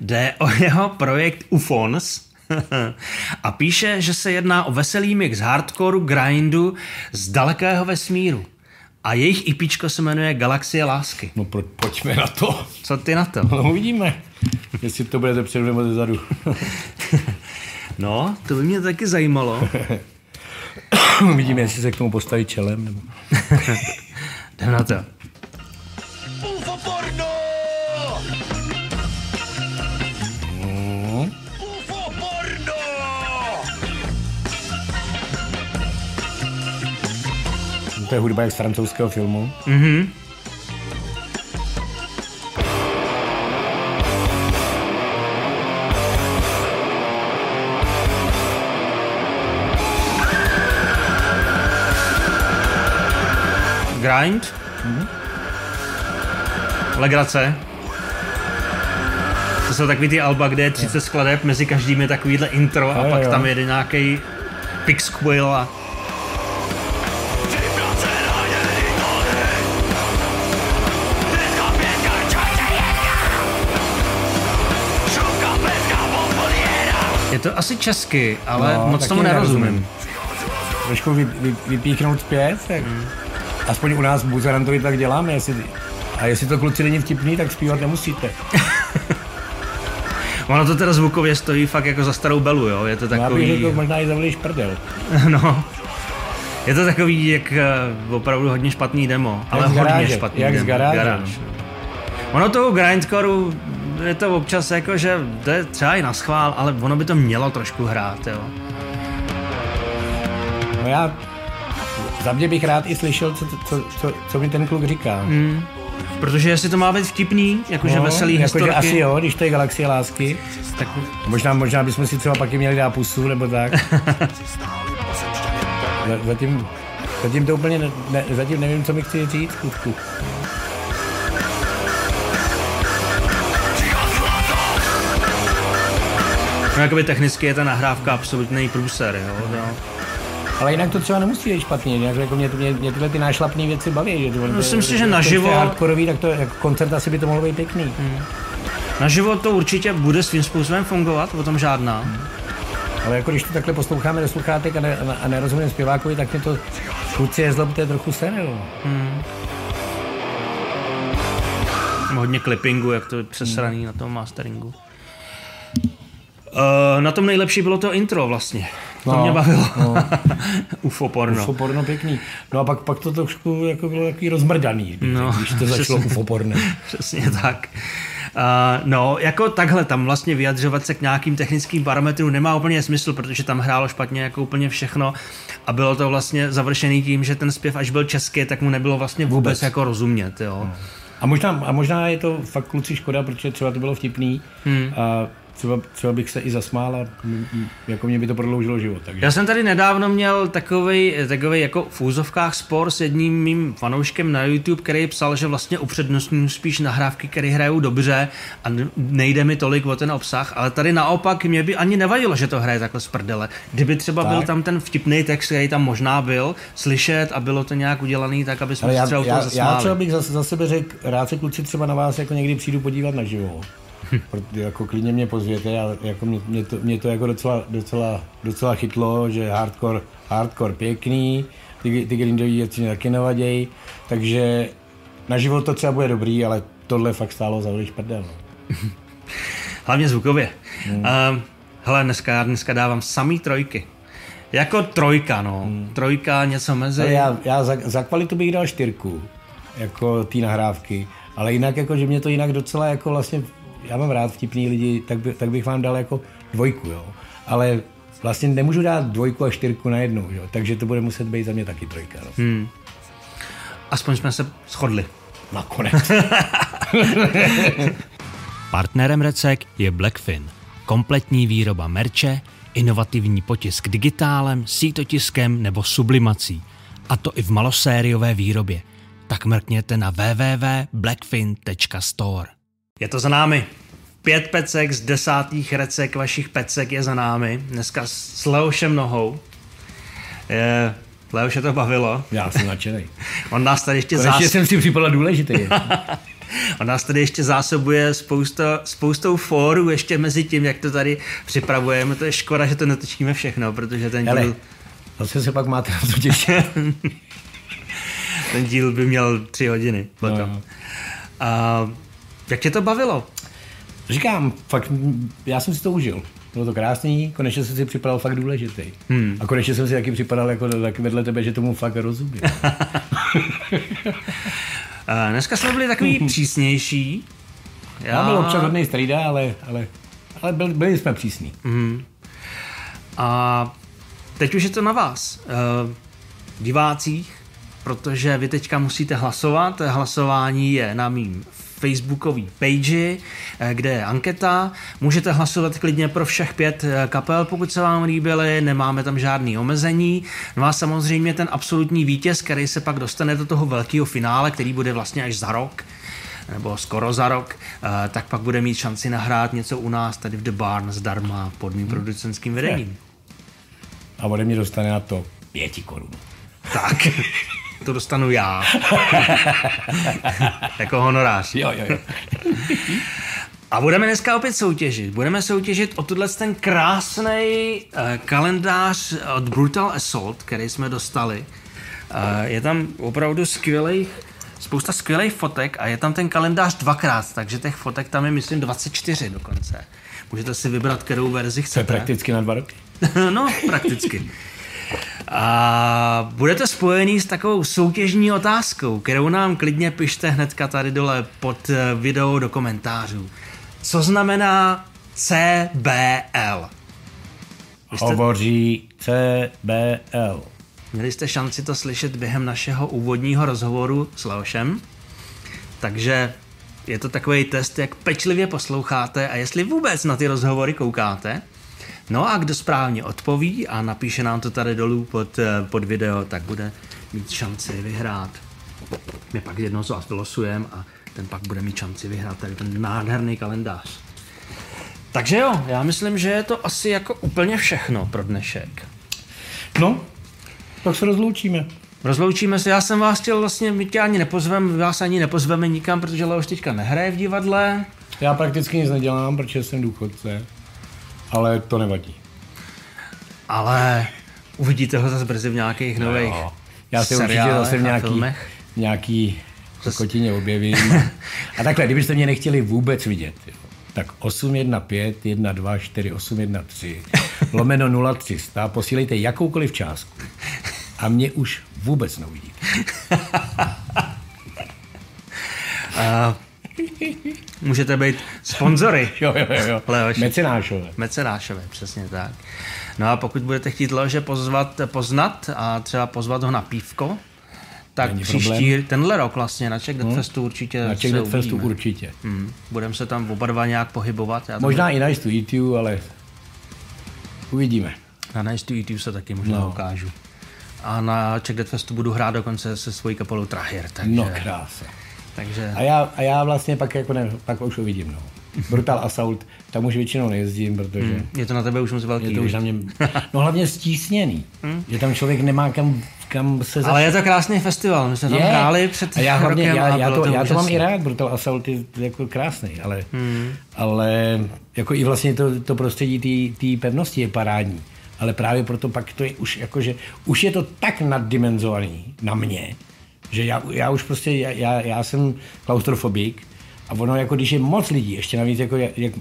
jde o jeho projekt Ufons a píše, že se jedná o veselý mix hardcoreu, grindu z dalekého vesmíru. A jejich IPčko se jmenuje Galaxie lásky. No pro, pojďme na to. Co ty na to? No uvidíme, jestli to bude zepředu nebo zezadu. No, to by mě taky zajímalo. uvidíme, jestli se k tomu postaví čelem. Nebo... Jdem na to. UFO porno! UFO porno! To je hudba jak z francouzského filmu. Mhm. Grind. Legrace. To jsou takový ty alba, kde je 30 skladeb, mezi každým je takovýhle intro a Jo, pak jo. tam jede nějaký Pixquill a je to asi česky, ale No, moc tomu nerozumím. Trošku vy, vy, vypíchnout zpěv, tak aspoň u nás v Buzerantovi tak děláme. Jestli, a jestli to kluci není vtipný, tak zpívat nemusíte. Ono to teda zvukově stojí fakt jako za starou belu, jo? Je to Já bych takový... řekl, možná i zavlíš prdel. no. Je to takový, jak eh, opravdu hodně špatný demo, ale z hodně garáže, špatný jak z demo. garáže, Garáž. no. Ono toho grindcoreu je to občas jako, že to je třeba i na schvál, ale ono by to mělo trošku hrát, jo. No já za mě bych rád i slyšel, co, co, co, co mi ten kluk říká. Mm. Protože jestli to má být vtipný, jakože no, veselý jakože historky, asi jo, když to je Galaxie lásky. tak Možná, možná bychom si třeba pak i měli dát pusu, nebo tak. Za- zatím, zatím to úplně ne, ne, zatím nevím, co mi chci říct, skutku. no, jakoby technicky je ta nahrávka absolutní průser, jo. jo. Ale jinak to třeba nemusí být špatně, jinak jako mě, mě, mě tyhle ty nášlapné věci baví. Že to, Myslím si, že naživo- hardkorový, tak to jako koncert asi by to mohlo být pěkný. Na život to určitě bude svým způsobem fungovat, o tom žádná. Ale jako když to takhle posloucháme do sluchátek a, ne, a nerozumím zpěvákovi, tak mě to kluci je zlobte trochu sere. no. Tam hodně clippingu, jak to je přesraný na tom masteringu. Uh, na tom nejlepší bylo to intro vlastně. To No, mě bavilo. no. UFO porno. UFO porno pěkný. No a pak, pak to trošku jako bylo takový rozmrdaný, No, no, když to začalo přesně. UFO porno. Přesně tak. Uh, no, jako takhle, tam vlastně vyjadřovat se k nějakým technickým parametrům nemá úplně smysl, protože tam hrálo špatně jako úplně všechno a bylo to vlastně završený tím, že ten zpěv až byl český, tak mu nebylo vlastně vůbec, Vůbec. jako rozumět, jo. A možná, a možná je to fakt kluci škoda, protože třeba to bylo vtipný. Hmm. A třeba, třeba bych se i zasmál a m- m- jako mě by to prodloužilo život. Takže. Já jsem tady nedávno měl takový, takový jako v úzovkách spor s jedním mým fanouškem na YouTube, který psal, že vlastně upřednostňuji spíš nahrávky, které hrajou dobře a nejde mi tolik o ten obsah, ale tady naopak mě by ani nevadilo, že to hraje takhle z prdele. Kdyby třeba Tak. byl tam ten vtipný text, který tam možná byl, slyšet a bylo to nějak udělaný tak, aby jsme se já, třeba já, já zasmáli. třeba bych za, za sebe řekl, rád se kluci třeba na vás jako někdy přijdu podívat na živo. Protože jako klidně mě pozvěte a jako mě, mě, to, mě to jako docela, docela, docela chytlo, že hardcore, hardcore pěkný, ty, ty grindový věci mě taky nevadějí, takže na život to třeba bude dobrý, ale tohle fakt stálo za vliš prdel. no. Hlavně zvukově. Hmm. Uh, hele, dneska, já dneska dávám samý trojky. Jako trojka, no. Hmm. Trojka, něco mezi. Ale já, já za, za, kvalitu bych dal čtyřku, jako té nahrávky, ale jinak jako, že mě to jinak docela jako vlastně, já mám rád vtipný lidi, tak, by, tak bych vám dal jako dvojku, jo. Ale vlastně nemůžu dát dvojku a čtyřku na jednu, jo. takže to bude muset být za mě taky trojka. No. Hmm. Aspoň jsme se shodli. Nakonec. Partnerem Recek je Blackfin. Kompletní výroba merče, inovativní potisk digitálem, sítotiskem nebo sublimací. A to i v malosériové výrobě. Tak mrkněte na www.blackfin.store. Je to za námi. Pět pecek z desátých recek vašich pecek je za námi. Dneska s Leošem nohou. Je, Leoše to bavilo. já jsem nadšený. On nás tady ještě Konečně zás... jsem si připadal důležitý. On nás tady ještě zásobuje spousta, spoustou fórů ještě mezi tím, jak to tady připravujeme. To je škoda, že to netočíme všechno, protože ten díl, zase se pak máte na to těšit. ten díl by měl tři hodiny potom. No, No. A jak tě to bavilo? Říkám, fakt, já jsem si to užil. Bylo to krásný, konečně jsem si připadal fakt důležitý. Hmm. A konečně jsem si taky připadal jako tak vedle tebe, že tomu fakt rozumím. A dneska jsme byli takový přísnější. Já byl občas hodnej strýda, ale, ale, ale byl, byli jsme přísní. A teď už je to na vás, uh, divácích, protože vy teďka musíte hlasovat. Hlasování je na mým facebookový page, eh, kde je anketa. Můžete hlasovat klidně pro všech pět eh, kapel, pokud se vám líbily, nemáme tam žádný omezení. No a samozřejmě ten absolutní vítěz, který se pak dostane do toho velkého finále, který bude vlastně až za rok, nebo skoro za rok, eh, tak pak bude mít šanci nahrát něco u nás tady v The Barn zdarma pod mým producentským vedením. A ode mě dostane na to pěti korun. Tak, to dostanu já. jako honorář. Jo, jo, jo. A budeme dneska opět soutěžit. Budeme soutěžit o tuhle ten krásný uh, kalendář od Brutal Assault, který jsme dostali. Uh, je tam opravdu skvělých, spousta skvělých fotek a je tam ten kalendář dvakrát, takže těch fotek tam je myslím 24 dokonce. Můžete si vybrat, kterou verzi To je chcete. prakticky na dva roky. no, prakticky. A budete spojený s takovou soutěžní otázkou, kterou nám klidně pište hnedka tady dole pod eh, video do komentářů. Co znamená CBL? Jste, Hovoří CBL. měli jste šanci to slyšet během našeho úvodního rozhovoru s Leošem, takže je to takový test, jak pečlivě posloucháte a jestli vůbec na ty rozhovory koukáte. No a kdo správně odpoví a napíše nám to tady dolů pod, eh, pod video, tak bude mít šanci vyhrát. My pak jednou z vás vylosujeme a ten pak bude mít šanci vyhrát tady ten nádherný kalendář. Takže jo, já myslím, že je to asi jako úplně všechno pro dnešek. No, tak se rozloučíme. Rozloučíme se, já jsem vás chtěl vlastně, my tě ani nepozveme, vás ani nepozveme nikam, protože Leoš teďka nehraje v divadle. Já prakticky nic nedělám, protože jsem důchodce. Ale to nevadí. Ale uvidíte ho zase brzy v nějakých nových Jo. Já se určitě zase v nějaký, filmech. nějaký kotině objevím. A takhle, kdybyste mě nechtěli vůbec vidět, jo, tak 815 124 813 lomeno 0300 posílejte jakoukoliv částku a mě už vůbec neuvidíte. Můžete být sponzory. Jo, jo, jo. Leoši. Mecenášové. Mecenášové, přesně tak. No a pokud budete chtít Leoše pozvat, poznat a třeba pozvat ho na pívko, Tak Není příští, problém. tenhle rok vlastně na Czech Dead Festu určitě Na Czech Dead Festu určitě. Hmm. Budeme se tam oba dva nějak pohybovat. Já tam Možná i Nice to Eat You, ale uvidíme. Na Nice to Eat You se taky možná No. ukážu. A na Czech Dead Festu budu hrát dokonce se svojí kapelou Trahir, takže, No krása. Takže A já, a já vlastně pak, jako ne, pak už uvidím. No. Brutal Assault, tam už většinou nejezdím, protože Hmm. je to na tebe už moc velký. je to už na mě, no hlavně stísněný, že tam člověk nemá kam, kam se Ale je to krásný festival, my jsme tam hráli před a já, hlavně, rokem já, a já, bylo to, já to mám i rád, Brutal Assault je jako krásný, ale, hmm. ale jako i vlastně to, to prostředí té pevnosti je parádní. Ale právě proto pak to je už jako, že už je to tak naddimenzovaný na mě, že já, já už prostě, já, já, já jsem klaustrofobik a ono jako když je moc lidí, ještě navíc jako jak,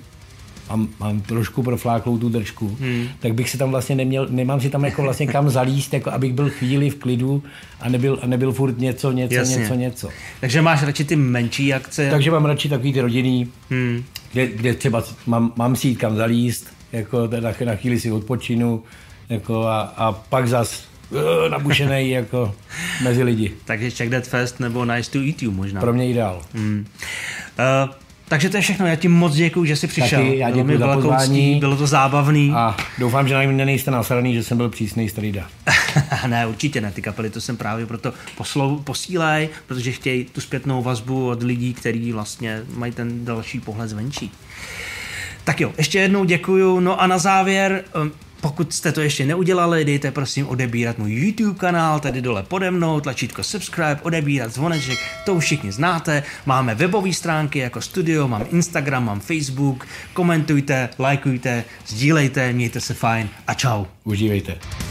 mám, mám trošku profláklou tu držku, hmm. tak bych se tam vlastně neměl, nemám si tam jako vlastně kam zalíst, jako abych byl chvíli v klidu a nebyl, a nebyl furt něco, něco, Jasně. něco, něco. Takže máš radši ty menší akce. Takže mám radši takový ty rodinný, Hmm. kde, kde třeba mám, mám si jít kam zalíst, jako na, na chvíli si odpočinu, jako a, a pak zas uh, nabušenej jako mezi lidi. Takže Czech Dead Fest nebo Nice to Eat You možná. Pro mě ideál. Hmm. Uh, takže to je všechno, já ti moc děkuji, že jsi přišel. Taky, já Bylo děkuji za velkou pozvání. Bylo to zábavný. A doufám, že na mě nejste nasraný, že jsem byl přísný strýda. ne, určitě ne, ty kapely to jsem právě proto poslou, posílej, protože chtějí tu zpětnou vazbu od lidí, kteří vlastně mají ten další pohled zvenčí. Tak jo, ještě jednou děkuju. No a na závěr, um, pokud jste to ještě neudělali, dejte prosím odebírat můj YouTube kanál, tady dole pode mnou, tlačítko subscribe, odebírat zvoneček, to už všichni znáte. Máme webové stránky jako studio, mám Instagram, mám Facebook, komentujte, lajkujte, sdílejte, mějte se fajn a čau. Užívejte.